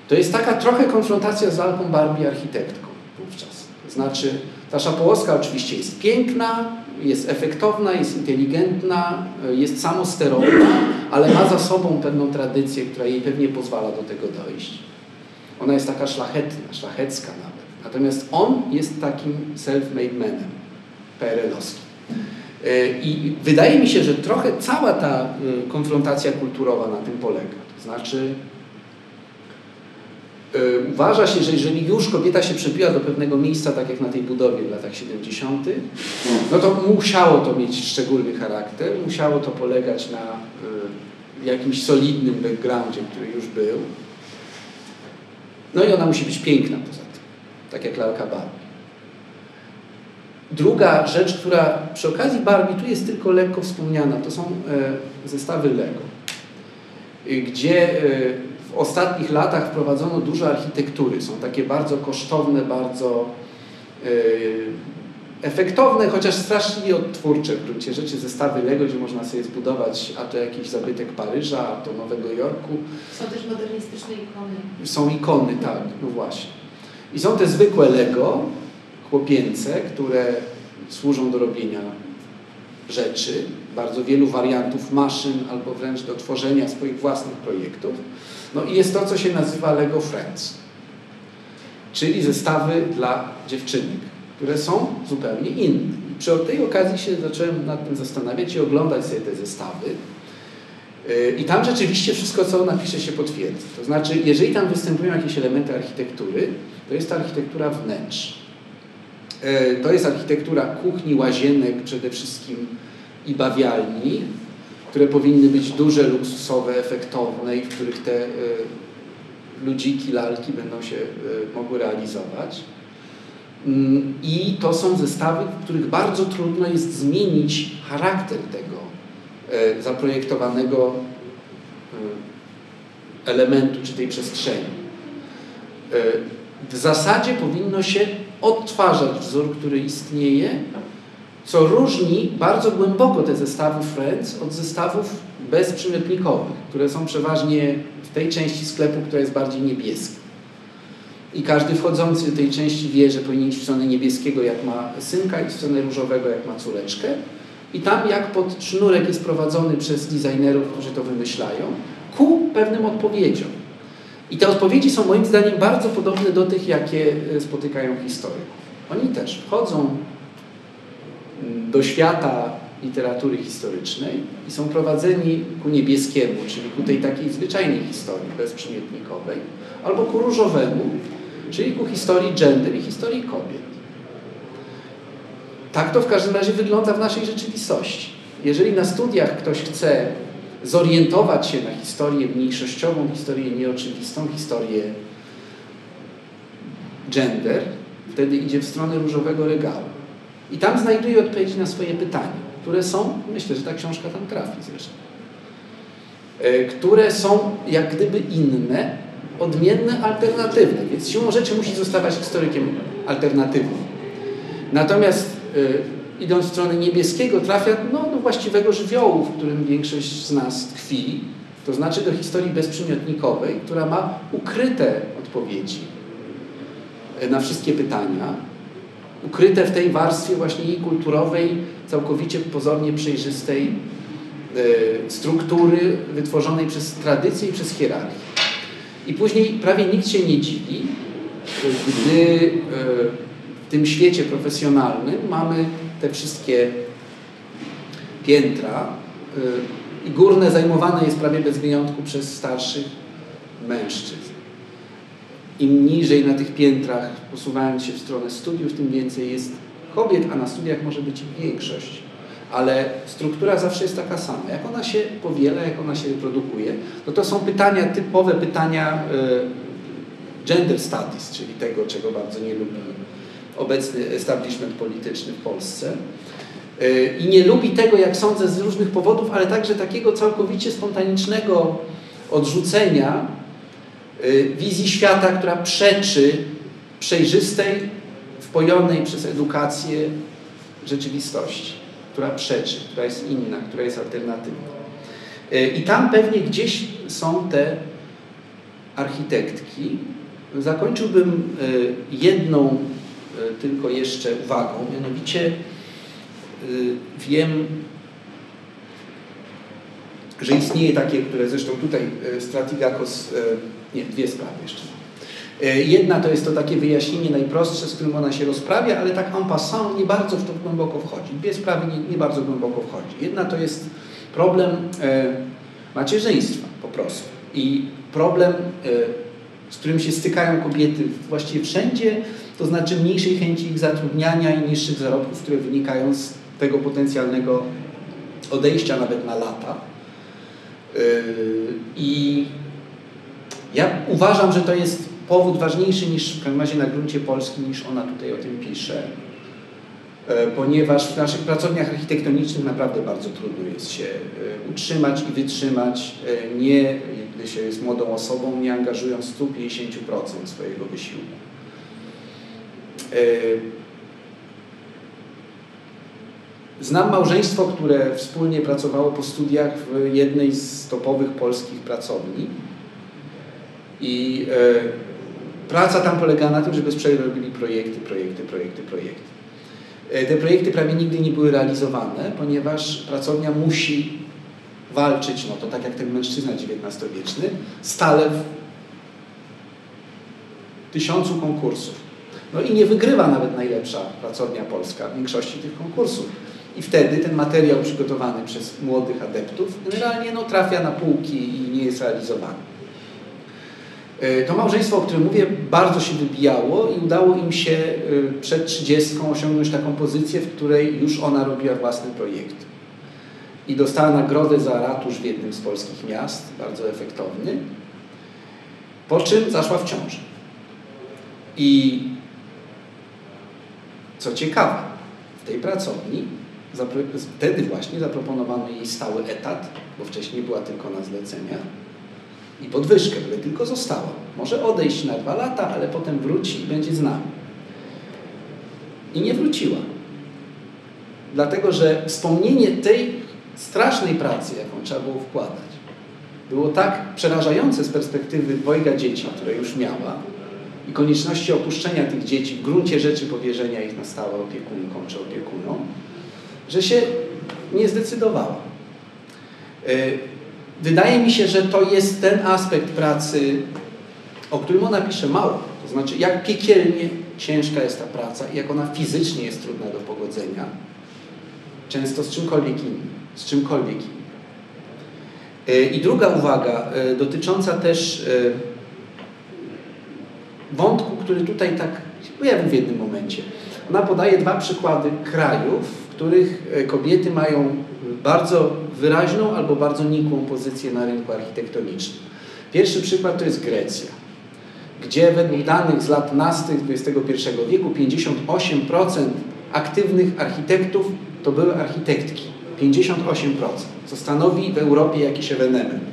to jest taka trochę konfrontacja z Alką Barbie architektką wówczas. To znaczy, ta Szapołowska oczywiście jest piękna, jest efektowna, jest inteligentna, jest samosterowna, ale ma za sobą pewną tradycję, która jej pewnie pozwala do tego dojść. Ona jest taka szlachetna, szlachecka nawet. Natomiast on jest takim self-made manem PRL-owskim. I wydaje mi się, że trochę cała ta y, konfrontacja kulturowa na tym polega. To znaczy, y, uważa się, że jeżeli już kobieta się przebiła do pewnego miejsca, tak jak na tej budowie w latach 70., no to musiało to mieć szczególny charakter, musiało to polegać na jakimś solidnym backgroundzie, który już był. No i ona musi być piękna poza tym, tak jak lalka Barbie. Druga rzecz, która przy okazji Barbie tu jest tylko lekko wspomniana, to są e, zestawy Lego, gdzie e, w ostatnich latach wprowadzono dużo architektury. Są takie bardzo kosztowne, bardzo e, efektowne, chociaż strasznie odtwórcze w gruncie rzeczy zestawy Lego, gdzie można sobie zbudować a to jakiś zabytek Paryża, a to Nowego Jorku. Są też modernistyczne ikony. Są ikony, tak, no właśnie. I są te zwykłe Lego, chłopięce, które służą do robienia rzeczy, bardzo wielu wariantów maszyn albo wręcz do tworzenia swoich własnych projektów. No i jest to, co się nazywa Lego Friends, czyli zestawy dla dziewczynek, które są zupełnie inne. I przy tej okazji się zacząłem nad tym zastanawiać i oglądać sobie te zestawy. I tam rzeczywiście wszystko, co napisze, się potwierdza. To znaczy, jeżeli tam występują jakieś elementy architektury, to jest to architektura wnętrz. E, to jest architektura kuchni, łazienek przede wszystkim i bawialni, które powinny być duże, luksusowe, efektowne i w których te e, ludziki, lalki będą się mogły realizować. I to są zestawy, w których bardzo trudno jest zmienić charakter tego zaprojektowanego elementu czy tej przestrzeni. W zasadzie powinno się odtwarzać wzór, który istnieje, co różni bardzo głęboko te zestawy Friends od zestawów bezprzymiotnikowych, które są przeważnie w tej części sklepu, która jest bardziej niebieska. I każdy wchodzący do tej części wie, że powinien iść w stronę niebieskiego, jak ma synka, i w stronę różowego, jak ma córeczkę. I tam, jak pod sznurek jest prowadzony przez designerów, którzy to wymyślają, ku pewnym odpowiedziom. I te odpowiedzi są moim zdaniem bardzo podobne do tych, jakie e, spotykają historyków. Oni też wchodzą mm, do świata literatury historycznej i są prowadzeni ku niebieskiemu, czyli ku tej takiej zwyczajnej historii bezprzymiotnikowej, albo ku różowemu, czyli ku historii gender i historii kobiet. Tak to w każdym razie wygląda w naszej rzeczywistości. Jeżeli na studiach ktoś chce zorientować się na historię mniejszościową, historię nieoczywistą, historię gender, wtedy idzie w stronę różowego regału. I tam znajduje odpowiedzi na swoje pytania, które są, myślę, że ta książka tam trafi zresztą, e, które są jak gdyby inne, odmienne, alternatywne, więc siłą rzeczy musi zostawać historykiem alternatywnym. Natomiast y, idąc w stronę niebieskiego trafia no, do właściwego żywiołu, w którym większość z nas tkwi, to znaczy do historii bezprzymiotnikowej, która ma ukryte odpowiedzi na wszystkie pytania, ukryte w tej warstwie właśnie jej kulturowej, całkowicie pozornie przejrzystej y, struktury wytworzonej przez tradycję i przez hierarchię. I później prawie nikt się nie dziwi, gdy y, w tym świecie profesjonalnym mamy te wszystkie piętra y, i górne zajmowane jest prawie bez wyjątku przez starszych mężczyzn. Im niżej na tych piętrach, posuwając się w stronę studiów, tym więcej jest kobiet, a na studiach może być większość. Ale struktura zawsze jest taka sama. Jak ona się powiela, jak ona się reprodukuje, no to są pytania, typowe pytania y, gender studies, czyli tego, czego bardzo nie lubi obecny establishment polityczny w Polsce. Y, I nie lubi tego, jak sądzę, z różnych powodów, ale także takiego całkowicie spontanicznego odrzucenia y, wizji świata, która przeczy przejrzystej, wpojonej przez edukację rzeczywistości, która przeczy, która jest inna, która jest alternatywna. Y, I tam pewnie gdzieś są te architektki. Zakończyłbym jedną tylko jeszcze uwagą, mianowicie wiem, że istnieje takie, które zresztą tutaj Stratigakos, nie, dwie sprawy jeszcze Jedna to jest to takie wyjaśnienie najprostsze, z którym ona się rozprawia, ale tak en passant nie bardzo w to głęboko wchodzi. Dwie sprawy nie, nie bardzo głęboko wchodzi. Jedna to jest problem e, macierzyństwa po prostu i problem, e, z którym się stykają kobiety właściwie wszędzie, to znaczy mniejszej chęci ich zatrudniania i niższych zarobków, które wynikają z tego potencjalnego odejścia nawet na lata. I ja uważam, że to jest powód ważniejszy niż w każdym razie na gruncie Polski, niż ona tutaj o tym pisze. Yy, ponieważ w naszych pracowniach architektonicznych naprawdę bardzo trudno jest się yy, utrzymać i wytrzymać, nie, gdy się jest młodą osobą, nie angażując 150% swojego wysiłku. Znam małżeństwo, które wspólnie pracowało po studiach w jednej z topowych polskich pracowni. I e, praca tam polega na tym, że bez przerwy robili projekty, projekty, projekty, projekty. E, te projekty prawie nigdy nie były realizowane, ponieważ pracownia musi walczyć, no to tak jak ten mężczyzna XIX-wieczny, stale w tysiącu konkursów. No i nie wygrywa nawet najlepsza pracownia polska w większości tych konkursów i wtedy ten materiał przygotowany przez młodych adeptów generalnie no, trafia na półki i nie jest realizowany. E, to małżeństwo, o którym mówię, bardzo się wybijało i udało im się e, przed 30 osiągnąć taką pozycję, w której już ona robiła własny projekt. I dostała nagrodę za ratusz w jednym z polskich miast, bardzo efektowny, po czym zaszła w ciąży. I co ciekawe, w tej pracowni wtedy właśnie zaproponowano jej stały etat, bo wcześniej była tylko na zlecenia i podwyżkę, ale tylko została. Może odejść na dwa lata, ale potem wróci i będzie z nami. I nie wróciła. Dlatego, że wspomnienie tej strasznej pracy, jaką trzeba było wkładać, było tak przerażające z perspektywy dwojga dzieci, które już miała, i konieczności opuszczenia tych dzieci, w gruncie rzeczy powierzenia ich na stałe opiekunkom czy opiekunom, że się nie zdecydowała. E, wydaje mi się, że to jest ten aspekt pracy, o którym ona pisze mało. To znaczy, jak piekielnie ciężka jest ta praca i jak ona fizycznie jest trudna do pogodzenia, często z czymkolwiek innym. Z czymkolwiek innym. E, I druga uwaga, e, dotycząca też wątku, który tutaj tak pojawił w jednym momencie. Ona podaje dwa przykłady krajów, w których e, kobiety mają bardzo wyraźną albo bardzo nikłą pozycję na rynku architektonicznym. Pierwszy przykład to jest Grecja. gdzie według danych z lat nastych XXI wieku 58% aktywnych architektów to były architektki. 58%, co stanowi w Europie jakiś ewenement.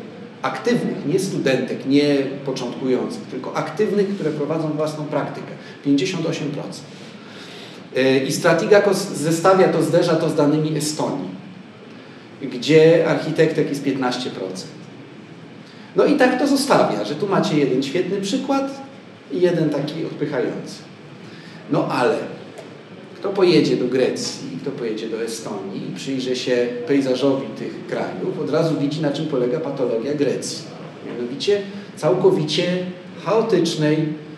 Aktywnych, nie studentek, nie początkujących, tylko aktywnych, które prowadzą własną praktykę. 58%. I Stratigakos zestawia to, zderza to z danymi Estonii, gdzie architektek jest 15%. No i tak to zostawia, że tu macie jeden świetny przykład i jeden taki odpychający. No ale kto pojedzie do Grecji, kto pojedzie do Estonii i przyjrzy się pejzażowi tych krajów, od razu widzi, na czym polega patologia Grecji. Mianowicie całkowicie chaotycznej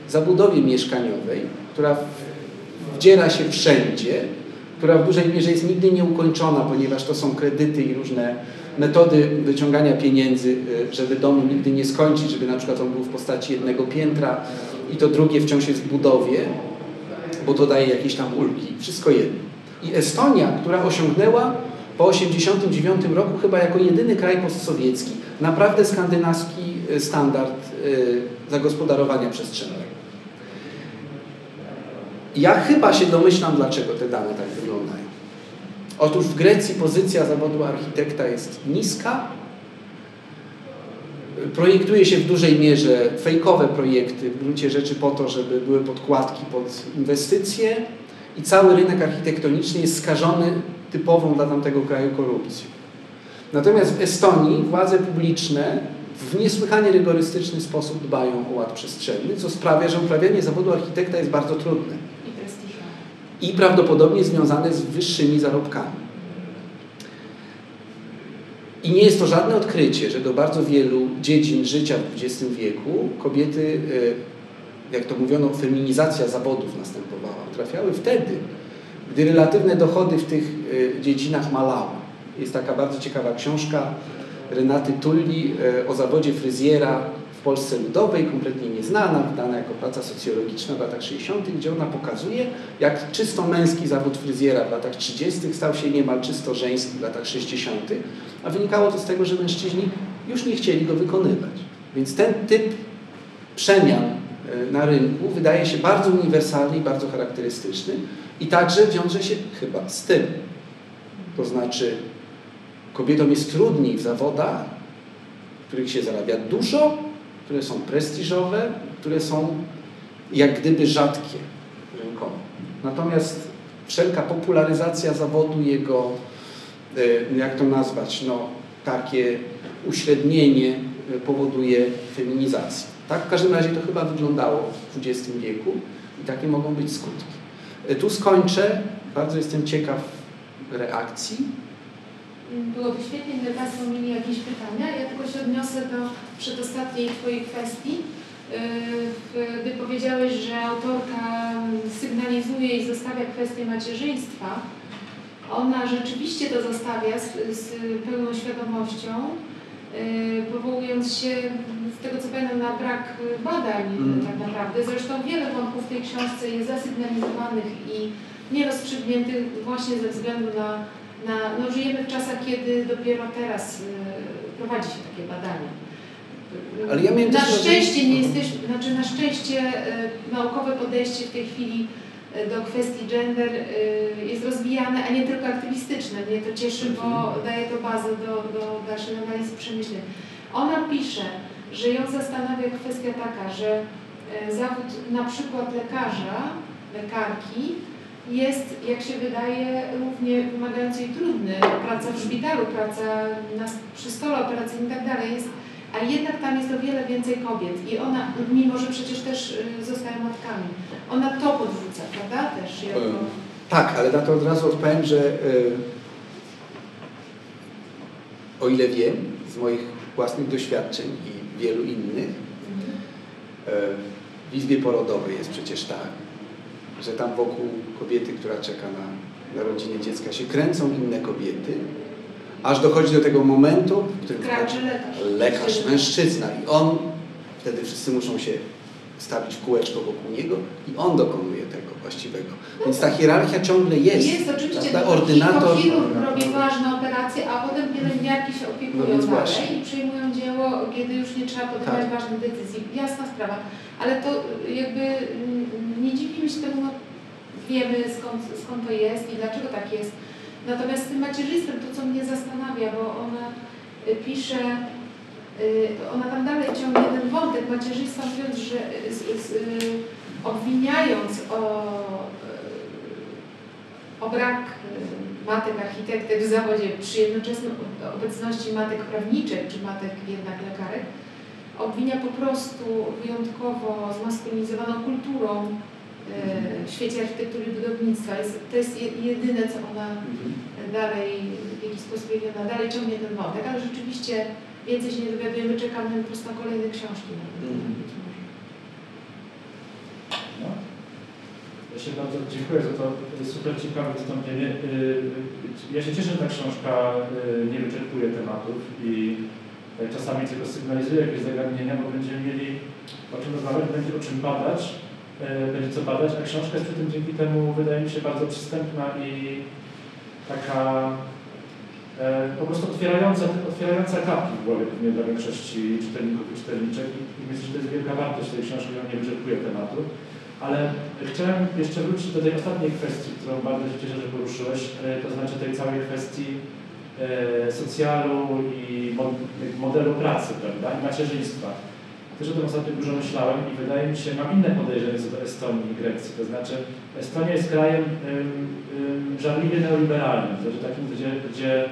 zabudowie mieszkaniowej, która wdziera się wszędzie, która w dużej mierze jest nigdy nieukończona, ponieważ to są kredyty i różne metody wyciągania pieniędzy, y, żeby domu nigdy nie skończyć, żeby na przykład on był w postaci jednego piętra i to drugie wciąż jest w budowie, bo to daje jakieś tam ulgi. Wszystko jedno. I Estonia, która osiągnęła po 1989 roku chyba jako jedyny kraj postsowiecki naprawdę skandynawski y, standard y, zagospodarowania przestrzennego. Ja chyba się domyślam, dlaczego te dane tak wyglądają. Otóż w Grecji pozycja zawodu architekta jest niska. Projektuje się w dużej mierze fejkowe projekty, w gruncie rzeczy po to, żeby były podkładki pod inwestycje i cały rynek architektoniczny jest skażony typową dla tamtego kraju korupcją. Natomiast w Estonii władze publiczne w niesłychanie rygorystyczny sposób dbają o ład przestrzenny, co sprawia, że uprawianie zawodu architekta jest bardzo trudne i prawdopodobnie związane z wyższymi zarobkami. I nie jest to żadne odkrycie, że do bardzo wielu dziedzin życia w XX wieku kobiety, e, jak to mówiono, feminizacja zawodów następowała. Trafiały wtedy, gdy relatywne dochody w tych e, dziedzinach malały. Jest taka bardzo ciekawa książka Renaty Tulli e, o zawodzie fryzjera w Polsce Ludowej, kompletnie nieznana, wydana jako praca socjologiczna w latach 60., gdzie ona pokazuje, jak czysto męski zawód fryzjera w latach 30. stał się niemal czysto żeński w latach 60., a wynikało to z tego, że mężczyźni już nie chcieli go wykonywać. Więc ten typ przemian e, na rynku wydaje się bardzo uniwersalny i bardzo charakterystyczny i także wiąże się chyba z tym. To znaczy, kobietom jest trudniej w zawodach, w których się zarabia dużo, które są prestiżowe, które są jak gdyby rzadkie rynkowo. Natomiast wszelka popularyzacja zawodu, jego, e, jak to nazwać, no, takie uśrednienie e, powoduje feminizację. Tak w każdym razie to chyba wyglądało w XX wieku i takie mogą być skutki. E, tu skończę. Bardzo jestem ciekaw reakcji. Byłoby świetnie, gdyby Państwo mieli jakieś pytania. Ja tylko się odniosę do przedostatniej Twojej kwestii. Yy, gdy powiedziałeś, że autorka sygnalizuje i zostawia kwestię macierzyństwa, ona rzeczywiście to zostawia z, z pełną świadomością, yy, powołując się, z tego co pamiętam, na brak badań mm. tak naprawdę. Zresztą wiele wątków w tej książce jest zasygnalizowanych i nierozstrzygniętych właśnie ze względu na na, no żyjemy w czasach, kiedy dopiero teraz y, prowadzi się takie badania. Ale ja miałem na szczęście nie jesteśmy, znaczy na szczęście y, naukowe podejście w tej chwili y, do kwestii gender jest rozwijane, a nie tylko aktywistyczne. Mnie to cieszy, bo Mhm. daje to bazę do, do dalszej analizy przemyśleń. Ona pisze, że ją zastanawia kwestia taka, że zawód na przykład lekarza, lekarki jest, jak się wydaje, równie wymagający i trudny. Praca w szpitalu, praca na, przy stole operacyjnym i tak dalej jest, a jednak tam jest o wiele więcej kobiet i ona, mimo że przecież też y, zostają matkami, ona to podrzuca, prawda? Też jako... Tak, ale na to od razu odpowiem, że y, o ile wiem z moich własnych doświadczeń i wielu innych, y, w izbie porodowej jest przecież tak, że tam wokół kobiety, która czeka na narodzinę dziecka, się kręcą inne kobiety, aż dochodzi do tego momentu, w którym Kraczy lekarz. lekarz, mężczyzna i on, wtedy wszyscy muszą się stawić kółeczko wokół niego i on dokonuje tego właściwego. Więc ta hierarchia ciągle jest. Jest oczywiście, prawda? to ordynator. chirurg robi ważne operacje, a potem pielęgniarki się opiekują No dalej i przyjmują dzieło, kiedy już nie trzeba podejmować Tak. ważnych decyzji. Jasna sprawa. Ale to jakby mm, nie dziwimy się temu, no, wiemy skąd, skąd to jest i dlaczego tak jest. Natomiast z tym macierzystwem to, co mnie zastanawia, bo ona y, pisze, ona tam dalej ciągnie ten wątek macierzyństwa, mówiąc, że y, z, z, y, obwiniając o, y, o brak y, matek architektek w zawodzie przy jednoczesnej obecności matek prawniczek czy matek jednak lekarek, obwinia po prostu wyjątkowo zmaskulinizowaną kulturą y, w świecie architektury i budownictwa. Jest, to jest je- jedyne, co ona Mhm. dalej, w jakiś sposób ona dalej ciągnie ten wątek, ale rzeczywiście więcej się nie dowiadujemy, czekamy po prostu na kolejne książki. może. No. Ja się bardzo dziękuję za to super ciekawe wystąpienie. Y, Ja się cieszę, że ta książka y, nie wyczerpuje tematów i y, czasami tylko sygnalizuje jakieś zagadnienia, bo będziemy mieli o czym rozmawiać, będzie o czym badać, y, będzie co badać, a książka jest przy tym dzięki temu wydaje mi się bardzo przystępna i taka e, po prostu otwierająca, otwierająca klapki w głowie pewnie dla większości czytelników i czytelniczek i, myślę, że to jest wielka wartość tej książki, on nie wyczerpuje tematu. Ale chciałem jeszcze wrócić do tej ostatniej kwestii, którą bardzo się cieszę, że poruszyłeś, e, to znaczy tej całej kwestii e, socjalu i mo- modelu pracy, prawda, i macierzyństwa. Też o tym ostatnio dużo myślałem i wydaje mi się, mam inne podejrzenie co do Estonii i Grecji, to znaczy Estonia jest krajem żarliwie neoliberalnym, to znaczy takim, gdzie, gdzie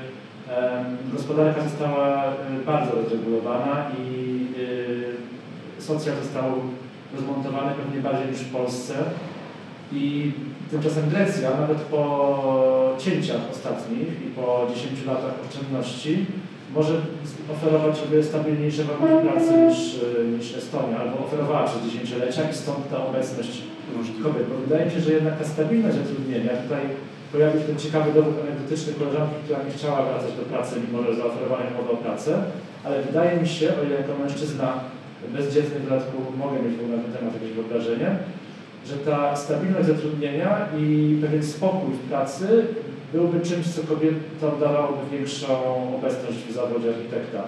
gospodarka została y, bardzo rozregulowana i y, socjal został rozmontowany pewnie bardziej niż w Polsce. I tymczasem Grecja, nawet po cięciach ostatnich i po 10 latach oszczędności, może oferować sobie stabilniejsze warunki pracy niż, y, niż Estonia, albo oferowała przez dziesięciolecia i stąd ta obecność kobiet. Bo wydaje mi się, że jednak ta stabilność zatrudnienia, tutaj pojawił ten ciekawy dowód anegdotyczny koleżanki, która nie chciała wracać do pracy, mimo że zaoferowano umowę o pracę, ale wydaje mi się, o ile jako mężczyzna bezdzietny w dodatku mogę mieć na ten temat jakieś wyobrażenie, że ta stabilność zatrudnienia i pewien spokój w pracy byłby czymś, co kobietom dawałoby większą obecność w zawodzie architekta.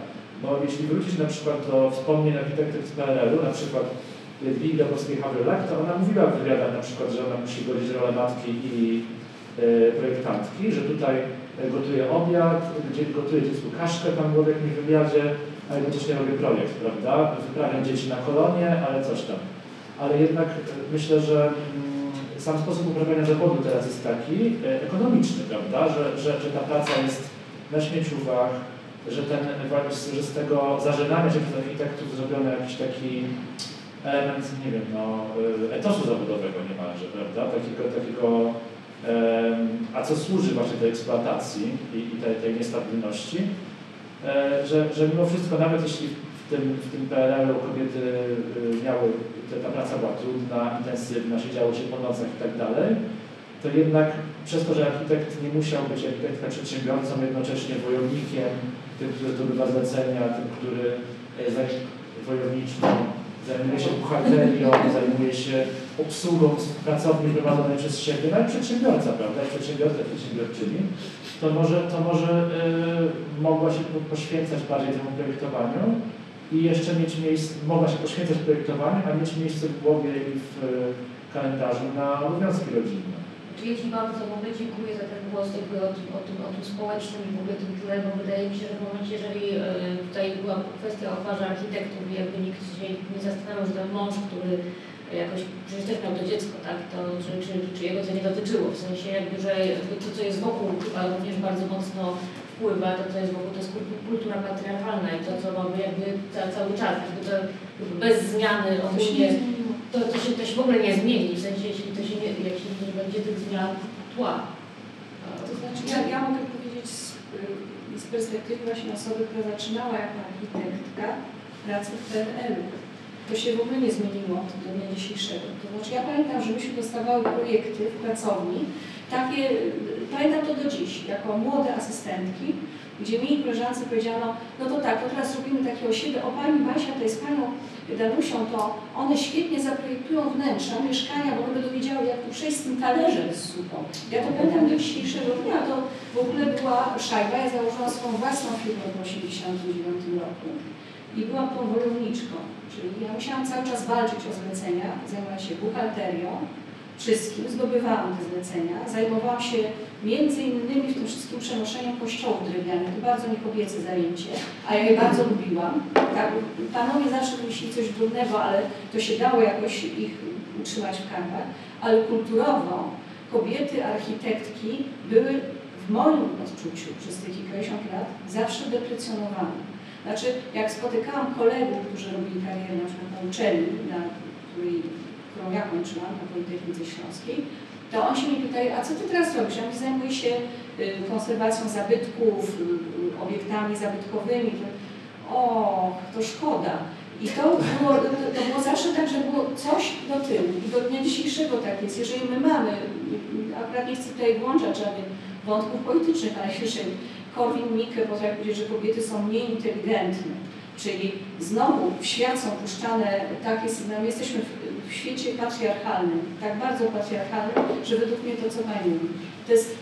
Bo jeśli wrócić na przykład do wspomnień architektek z PRL-u, na przykład Jadwigi Dąbrowskiej-Hawrylak, to ona mówiła w wywiadach na przykład, że ona musi godzić rolę matki i projektantki, że tutaj e, gotuje obiad, gdzie gotuje dziecku kaszkę, tam było w jakimś a jednocześnie robię projekt, prawda? Wyprawiam dzieci na kolonie, ale coś tam. Ale jednak e, myślę, że mm, sam sposób uprawiania zawodu teraz jest taki e, ekonomiczny, prawda? Że, że, że ta praca jest na śmieciówach, że, ten, że z tego zażynania się przez architektów zrobiono jakiś taki element, nie wiem, no, etosu zawodowego niemalże, prawda? Takiego, takiego a co służy właśnie tej eksploatacji i, i tej, tej niestabilności, e, że, że mimo wszystko, nawet jeśli w tym, w tym PRL-u kobiety y, miały, ta, praca była trudna, intensywna, siedziało się po nocach i tak dalej, to jednak przez to, że architekt nie musiał być architektem przedsiębiorcą, jednocześnie wojownikiem, tym, który zdobywa zlecenia, tym, który zaj- wojowniczym, zajmuje się buchalterią, zajmuje się obsługą pracowni prowadzonej przez siebie, nawet przedsiębiorca, prawda, jak przedsiębiorca, przedsiębiorczyni, to może, to może y, mogła się po- poświęcać bardziej temu projektowaniu i jeszcze mieć miejsce, mogła się poświęcać projektowaniu, a mieć miejsce w głowie i w y, kalendarzu na obowiązki rodzinne. Czyli Ci bardzo mogę, dziękuję za ten głos jakby o, tym- o, tym, o tym społecznym i w ogóle tym tle, bo wydaje mi się, że w momencie, jeżeli e, tutaj była kwestia o parze architektów i jakby nikt się nie zastanawiał, że ten mąż, który jakoś przecież też miał to dziecko, tak, to czy, czy, czy jego to nie dotyczyło, w sensie jakby, że to, co jest wokół, chyba również bardzo mocno wpływa, to, co jest wokół, to jest kultu- kultura patriarchalna i to, co mamy jakby ca, cały czas, jakby to bez zmiany ogólnie to, to, się, się w ogóle nie zmieni, w sensie jeśli, to jeśli nie będzie tych zmian tła. To znaczy, ja, ja mogę powiedzieć z, y, z perspektywy właśnie osoby, która zaczynała jako architektka pracę w PRL-u. To się w ogóle nie zmieniło od do dnia dzisiejszego. To znaczy, ja pamiętam, że myśmy dostawały projekty w pracowni takie, pamiętam to do dziś, jako młode asystentki, gdzie mi koleżance powiedziano, no to tak, to teraz robimy takie osiedle, o pani Basia, to jest panią Danusią, to one świetnie zaprojektują wnętrza, mieszkania, bo będą wiedziały, jak tu przejść z tym talerzem z supą. Ja to pamiętam do dzisiejszego dnia, to w ogóle była szajba, ja założyłam swoją własną firmę w 1989 roku i byłam tą wojowniczką, czyli ja musiałam cały czas walczyć o zlecenia, zajmować się buchalterią, wszystkim, zdobywałam te zlecenia, zajmowałam się między innymi w tym wszystkim przenoszeniem kościołów drewnianych, to bardzo niekobiece zajęcie, a ja je bardzo lubiłam. Tak, panowie zawsze wymyślili coś trudnego, ale to się dało jakoś ich utrzymać w kampach, ale kulturowo kobiety architektki były w moim odczuciu przez te kilkadziesiąt lat zawsze deprecjonowane. Znaczy, jak spotykałam kolegów, którzy robili karierę na przykład na uczelni, na której, którą ja kończyłam, na Politechnice Śląskiej, to on się mnie pytaje, a co ty teraz robisz? Ja zajmuję się y, konserwacją zabytków, y, y, obiektami zabytkowymi. O, to szkoda. I to było, to było zawsze tak, że było coś do tyłu. I do dnia dzisiejszego tak jest. Jeżeli my mamy, akurat nie chcę tutaj włączać żadnych wątków politycznych, ale *laughs* jeżeli Korwin-Mikke potrafi powiedzieć, że kobiety są mniej inteligentne, czyli znowu w świat są puszczane takie sygnały. Jesteśmy w, w świecie patriarchalnym, tak bardzo patriarchalnym, że według mnie to, co mówi, to jest,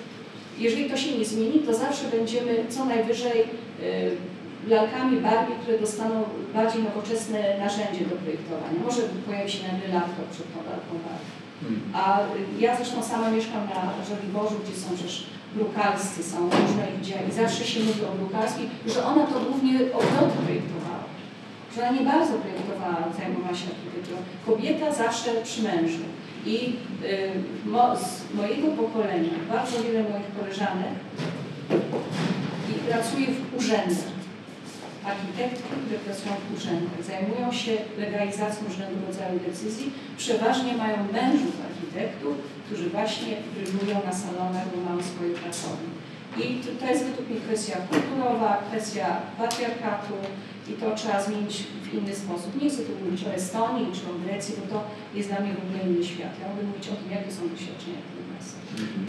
jeżeli to się nie zmieni, to zawsze będziemy co najwyżej y, lalkami Barbie, które dostaną bardziej nowoczesne narzędzie do projektowania. Może pojawi się nagle laptop przed tą lalką Barbie. Hmm. A y, ja zresztą sama mieszkam na Żoliborzu, gdzie są przecież brukalscy, są różne ludzie i zawsze się mówi o brukalskiej, że ona to głównie ogrody projektowała. Że ona nie bardzo projektowała, zajmowała się architekturą. Kobieta zawsze przy mężu. I y, z mojego pokolenia bardzo wiele moich koleżanek pracuje w urzędach. Architektki, które pracują w urzędach, zajmują się legalizacją różnego rodzaju decyzji, przeważnie mają mężów architektów, którzy właśnie brylują na salonach, bo mają swoje pracownie. I to, to jest według mnie kwestia kulturowa, kwestia patriarchatu i to trzeba zmienić w inny sposób. Nie chcę tu mówić o Estonii czy o Grecji, bo to jest dla mnie w ogóle inny świat. Ja mogę mówić o tym, jakie są doświadczenia tym nas.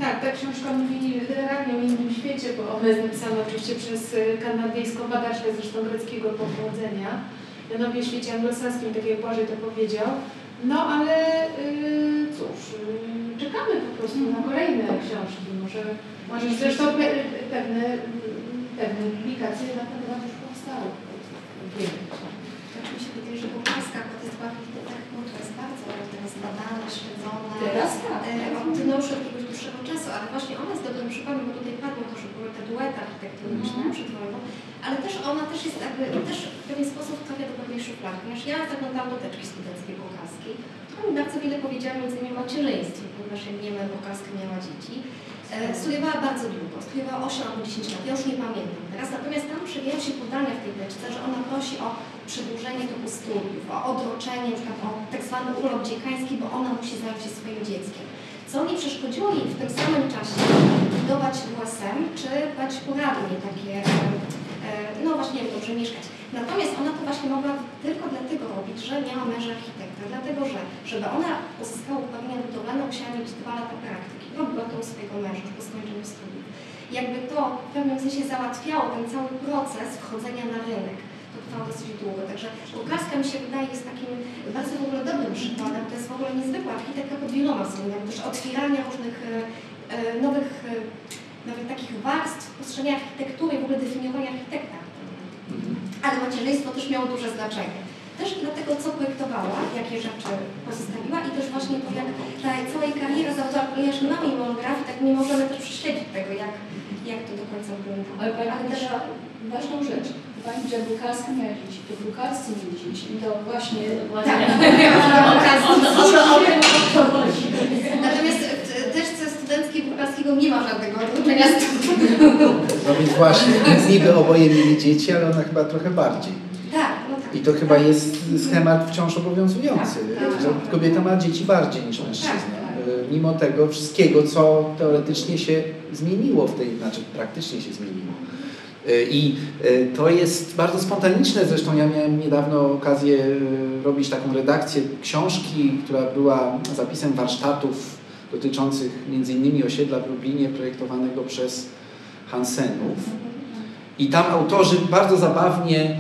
Tak, ta książka mówi generalnie o innym świecie, bo ona jest napisana oczywiście przez kanadyjską badaczkę zresztą greckiego pochodzenia. Mianowicie w świecie anglosaskim, tak jak Błażej to powiedział. No ale y, cóż, y, czekamy po prostu na kolejne książki. Może, może zresztą pe, pewne, pewne publikacje na ten temat już powstały. Tak mi się wydaje, że Bułgarska, bo to jest chyba architektura, która jest bardzo teraz badana, śledzona. Teraz tak. Od, no już od jakiegoś dłuższego czasu, ale właśnie ona jest dobrym przykładem, bo tutaj padło to, że były te duety architektoniczne Mhm. przed wojną, ale też ona też jest jakby, też w pewien sposób trafia do pewnej szuflady, ponieważ ja zaglądałam do teczki studenckiej Bułgarskiej, to mi bardzo wiele powiedziała między innymi o macierzyństwie, ponieważ jak wiemy, Bułgarska miała dzieci. E, Studiowała bardzo długo, studiowała 8 albo 10 lat, ja już nie pamiętam teraz, natomiast tam przewijają się podania w tej teczce, że ona prosi o przedłużenie toku studiów, o odroczenie, na przykład o tak zwany urlop dziekański, bo ona musi zająć się swoim dzieckiem. Co nie przeszkodziło jej w tym samym czasie budować WSM, czy dać poradnie takie, e, no właśnie, dobrze mieszkać. Natomiast ona to właśnie mogła tylko dlatego robić, że miała męża architekta, dlatego że, żeby ona uzyskała uprawnienia budowlane, musiała mieć dwa lata praktyki. U swojego męża po skończeniu studiów. I jakby to w pewnym sensie załatwiało ten cały proces wchodzenia na rynek. To trwało dosyć długo. Także Bułgarska mi się wydaje jest takim bardzo w ogóle dobrym przykładem. To jest w ogóle niezwykła architektka pod wieloma względami. Też otwierania różnych e, e, nowych, e, nawet takich warstw postrzegania architektury w ogóle definiowania architekta. Ale macierzyństwo też miało duże znaczenie. Też dlatego, co projektowała, jakie rzeczy pozostawiła i też właśnie to, jak ta cała jej kariera zawodowa, ponieważ nie mamy monografii, tak nie możemy też prześledzić tego, jak, jak to do końca wyglądało. Ale Pani Ale też ważną rzecz. Pani powiedziała, że Brukalska miała dzieci, to Brukalscy mieli dzieci. I to właśnie... Natomiast w teczce studenckiej Bułgarskiego nie ma żadnego odróżnienia studiów. No więc właśnie, niby oboje mieli dzieci, ale ona chyba trochę bardziej. Tak, no tak. I to chyba jest schemat wciąż obowiązujący, Tak, tak. że kobieta ma dzieci bardziej niż mężczyzna. Y, Mimo tego wszystkiego, co teoretycznie się zmieniło w tej, znaczy praktycznie się zmieniło. Y, I y, to jest bardzo spontaniczne, zresztą ja miałem niedawno okazję robić taką redakcję książki, która była zapisem warsztatów dotyczących m.in. osiedla w Lublinie projektowanego przez Hansenów. I tam autorzy bardzo zabawnie e,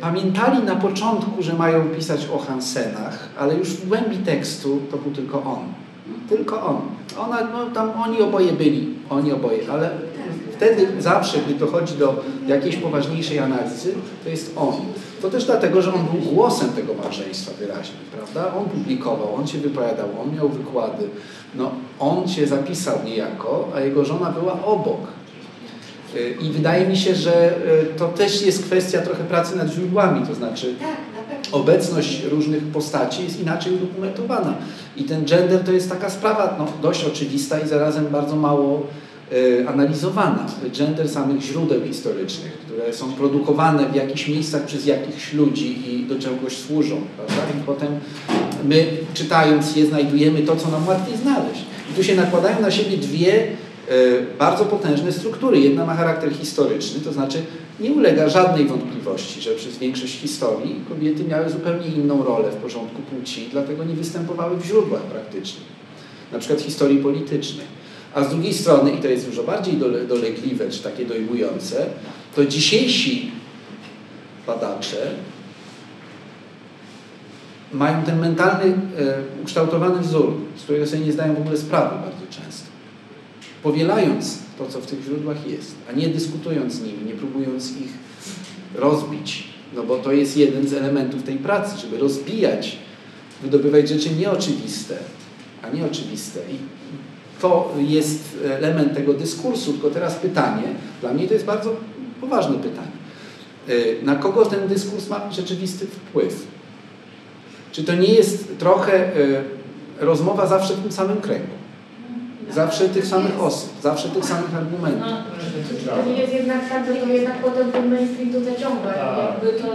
pamiętali na początku, że mają pisać o Hansenach, ale już w głębi tekstu to był tylko on. Tylko on. Ona, no, tam oni oboje byli, oni oboje, ale wtedy zawsze, gdy dochodzi do jakiejś poważniejszej analizy, to jest on. To też dlatego, że on był głosem tego małżeństwa wyraźnie, prawda? On publikował, on się wypowiadał, on miał wykłady. No, on się zapisał niejako, a jego żona była obok. I wydaje mi się, że y, to też jest kwestia trochę pracy nad źródłami, to znaczy Tak, obecność różnych postaci jest inaczej udokumentowana. I ten gender to jest taka sprawa no, dość oczywista i zarazem bardzo mało e, analizowana. Gender samych źródeł historycznych, które są produkowane w jakichś miejscach przez jakichś ludzi i do czegoś służą. Prawda? I potem my czytając je znajdujemy to, co nam łatwiej znaleźć. I tu się nakładają na siebie dwie e, bardzo potężne struktury. Jedna ma charakter historyczny, to znaczy nie ulega żadnej wątpliwości, że przez większość historii kobiety miały zupełnie inną rolę w porządku płci, dlatego nie występowały w źródłach praktycznie, na przykład historii politycznej. A z drugiej strony, i to jest dużo bardziej dole, dolegliwe, czy takie dojmujące, to dzisiejsi badacze mają ten mentalny, e, ukształtowany wzór, z którego sobie nie zdają w ogóle sprawy bardzo często powielając to, co w tych źródłach jest, a nie dyskutując z nimi, nie próbując ich rozbić. No bo to jest jeden z elementów tej pracy, żeby rozbijać, wydobywać rzeczy nieoczywiste, a nieoczywiste. I to jest element tego dyskursu, tylko teraz pytanie, dla mnie to jest bardzo poważne pytanie. Y, Na kogo ten dyskurs ma rzeczywisty wpływ? Czy to nie jest trochę y, rozmowa zawsze w tym samym kręgu? Zawsze tych samych osób, zawsze tych samych argumentów. No, to nie jest jednak tak, że to jednak potem ten mainstream to zaciąga. Tak. Jakby to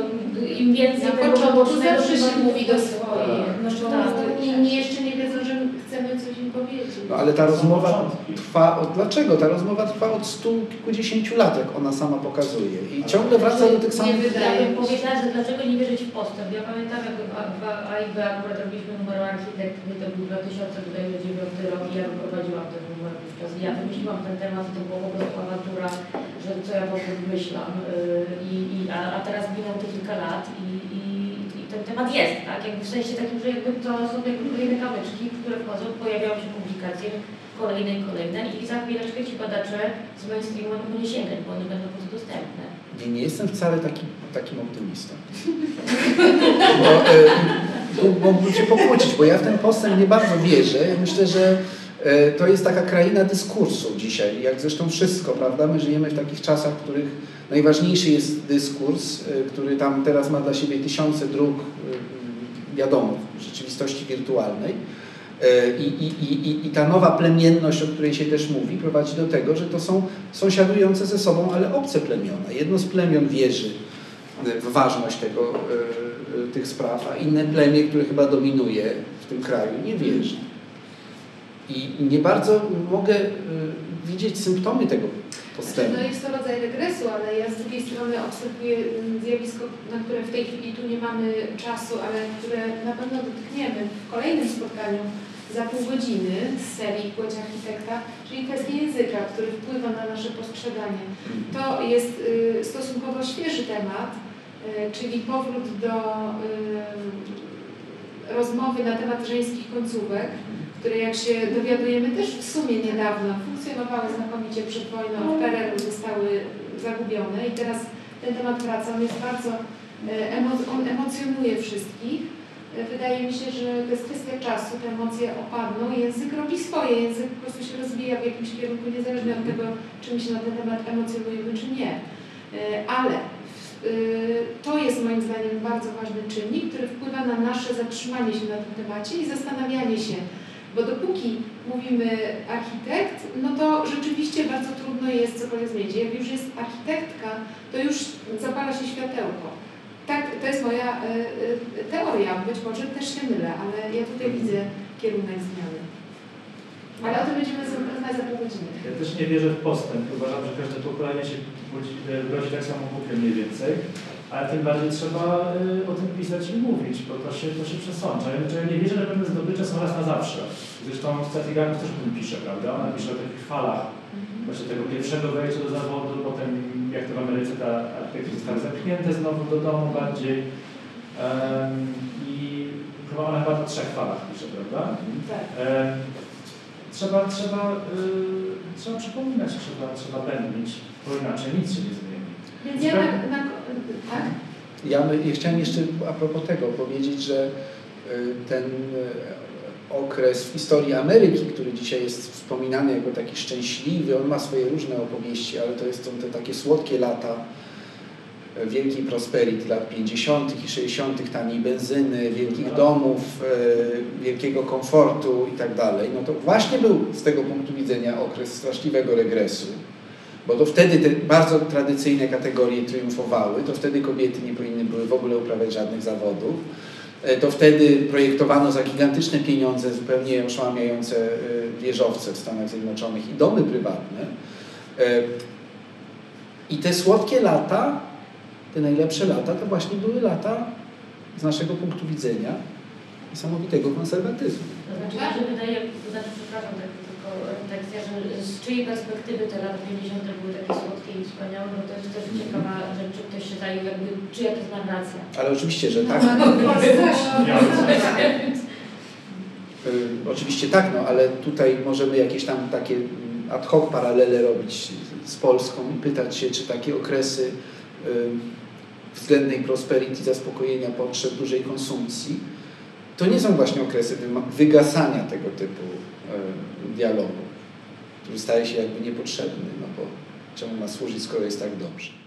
im więcej Na tego początku zawsze się mówi do swojej. No, No, tak. Inni jeszcze nie wiedzą, że chcemy coś im powiedzieć. No ale ta rozmowa trwa od dlaczego? Ta rozmowa trwa od stu kilkudziesięciu lat, jak ona sama pokazuje. I ciągle wraca do tych Nie samych. Ja wydaje bym mi się. że dlaczego nie wierzyć w postęp. Ja pamiętam, jak w AIB akurat robiliśmy numer o architektów i to był 2009 rok i ja prowadziłam ten numer wówczas. Ja wymyśliłam ten temat i to była po prostu awantura, że co ja w ogóle wymyślam. Yy, I, i, a, a teraz minęło to kilka lat i ten temat jest, tak? Jakby w sensie takim, że jakby to są jakby kolejne kamyczki, w które wchodzą, pojawiają się publikacje kolejne i kolejne i za chwileczkę ci badacze z mainstreamu mogą nie sięgać, bo one będą po prostu dostępne. Nie, nie jestem wcale taki, takim optymistą. *laughs* Bo, e, tu mógłbym się pokłócić, bo ja w ten postęp nie bardzo wierzę. Myślę, że to jest taka kraina dyskursu dzisiaj, jak zresztą wszystko, prawda? My żyjemy w takich czasach, w których najważniejszy jest dyskurs, e, który tam teraz ma dla siebie tysiące dróg, e, wiadomo, w rzeczywistości wirtualnej. E, I, i, i, I ta nowa plemienność, o której się też mówi, prowadzi do tego, że to są sąsiadujące ze sobą, ale obce plemiona. Jedno z plemion wierzy w ważność tego, e, e, tych spraw, a inne plemię, które chyba dominuje w tym kraju, nie wierzy. I nie bardzo mogę e, widzieć symptomy tego postępu. Znaczy, no jest to rodzaj regresu, ale ja z drugiej strony obserwuję mm, zjawisko, na które w tej chwili tu nie mamy czasu, ale które na pewno dotkniemy w kolejnym spotkaniu za pół godziny z serii Płeć Architekta, czyli kwestia języka, który wpływa na nasze postrzeganie. To jest y, stosunkowo świeży temat, y, czyli powrót do y, rozmowy na temat żeńskich końcówek, które jak się dowiadujemy też w sumie niedawno funkcjonowały znakomicie przed wojną, w PRL-u zostały zagubione i teraz ten temat wraca. On jest bardzo, e, on emocjonuje wszystkich. Wydaje mi się, że to jest kwestia czasu, te emocje opadną, język robi swoje, język po prostu się rozwija w jakimś kierunku, niezależnie od tego, czy my się na ten temat emocjonujemy, czy nie. E, Ale e, to jest moim zdaniem bardzo ważny czynnik, który wpływa na nasze zatrzymanie się na tym temacie i zastanawianie się, bo dopóki mówimy architekt, no to rzeczywiście bardzo trudno jest cokolwiek zmienić. Jak już jest architektka, to już zapala się światełko. Tak, to jest moja y, y, teoria, być może też się mylę, ale ja tutaj widzę kierunek zmiany. Ale o tym będziemy rozmawiać za pół godziny. Ja też nie wierzę w postęp. Uważam, że każde pokolenie się budzi- e, rodzi tak samo głupie mniej więcej. Ale tym bardziej trzeba y, o tym pisać i mówić, bo to się, to się przesącza. Ja, nie wierzę, że pewne zdobycze są raz na zawsze. Zresztą Stratiganów też o tym pisze, prawda? Ona pisze o takich falach właśnie tego pierwszego wejścia do zawodu, potem jak to w Ameryce ta architektura zostały zepchnięte znowu do domu bardziej. Em, I chyba ona chyba o trzech falach pisze, prawda? Tak. Trzeba, trzeba, y, trzeba przypominać, trzeba, trzeba będnić, bo inaczej nic się nie zmieni. Więc ja na, na, tak? Ja, my, ja chciałem jeszcze a propos tego powiedzieć, że y, ten y, okres w historii Ameryki, który dzisiaj jest wspominany jako taki szczęśliwy, on ma swoje różne opowieści, ale to jest, są te takie słodkie lata y, wielkiej prosperity lat 50. i 60., taniej benzyny, wielkich domów, y, wielkiego komfortu i tak dalej. No to właśnie był z tego punktu widzenia okres straszliwego regresu. Bo to wtedy te bardzo tradycyjne kategorie triumfowały, to wtedy kobiety nie powinny były w ogóle uprawiać żadnych zawodów. E, To wtedy projektowano za gigantyczne pieniądze zupełnie oszałamiające e, wieżowce w Stanach Zjednoczonych i domy prywatne. E, I te słodkie lata, te najlepsze lata, to właśnie były lata z naszego punktu widzenia niesamowitego konserwatyzmu. To znaczy, wydaje, to znaczy, przepraszam, tak tylko refleksja, że z czyjej perspektywy te lata 50. były takie słodkie i wspaniałe, bo to jest też ciekawa rzecz, czy ktoś się zajął, jakby, czyja to jest narracja. Ale oczywiście, że tak. Oczywiście tak, no, ale tutaj możemy jakieś tam takie ad hoc paralele robić z Polską i pytać się, czy takie okresy y, względnej prosperity, zaspokojenia potrzeb, dużej konsumpcji, to nie są właśnie okresy wygasania tego typu y, dialogu, który staje się jakby niepotrzebny, no bo czemu ma służyć, skoro jest tak dobrze.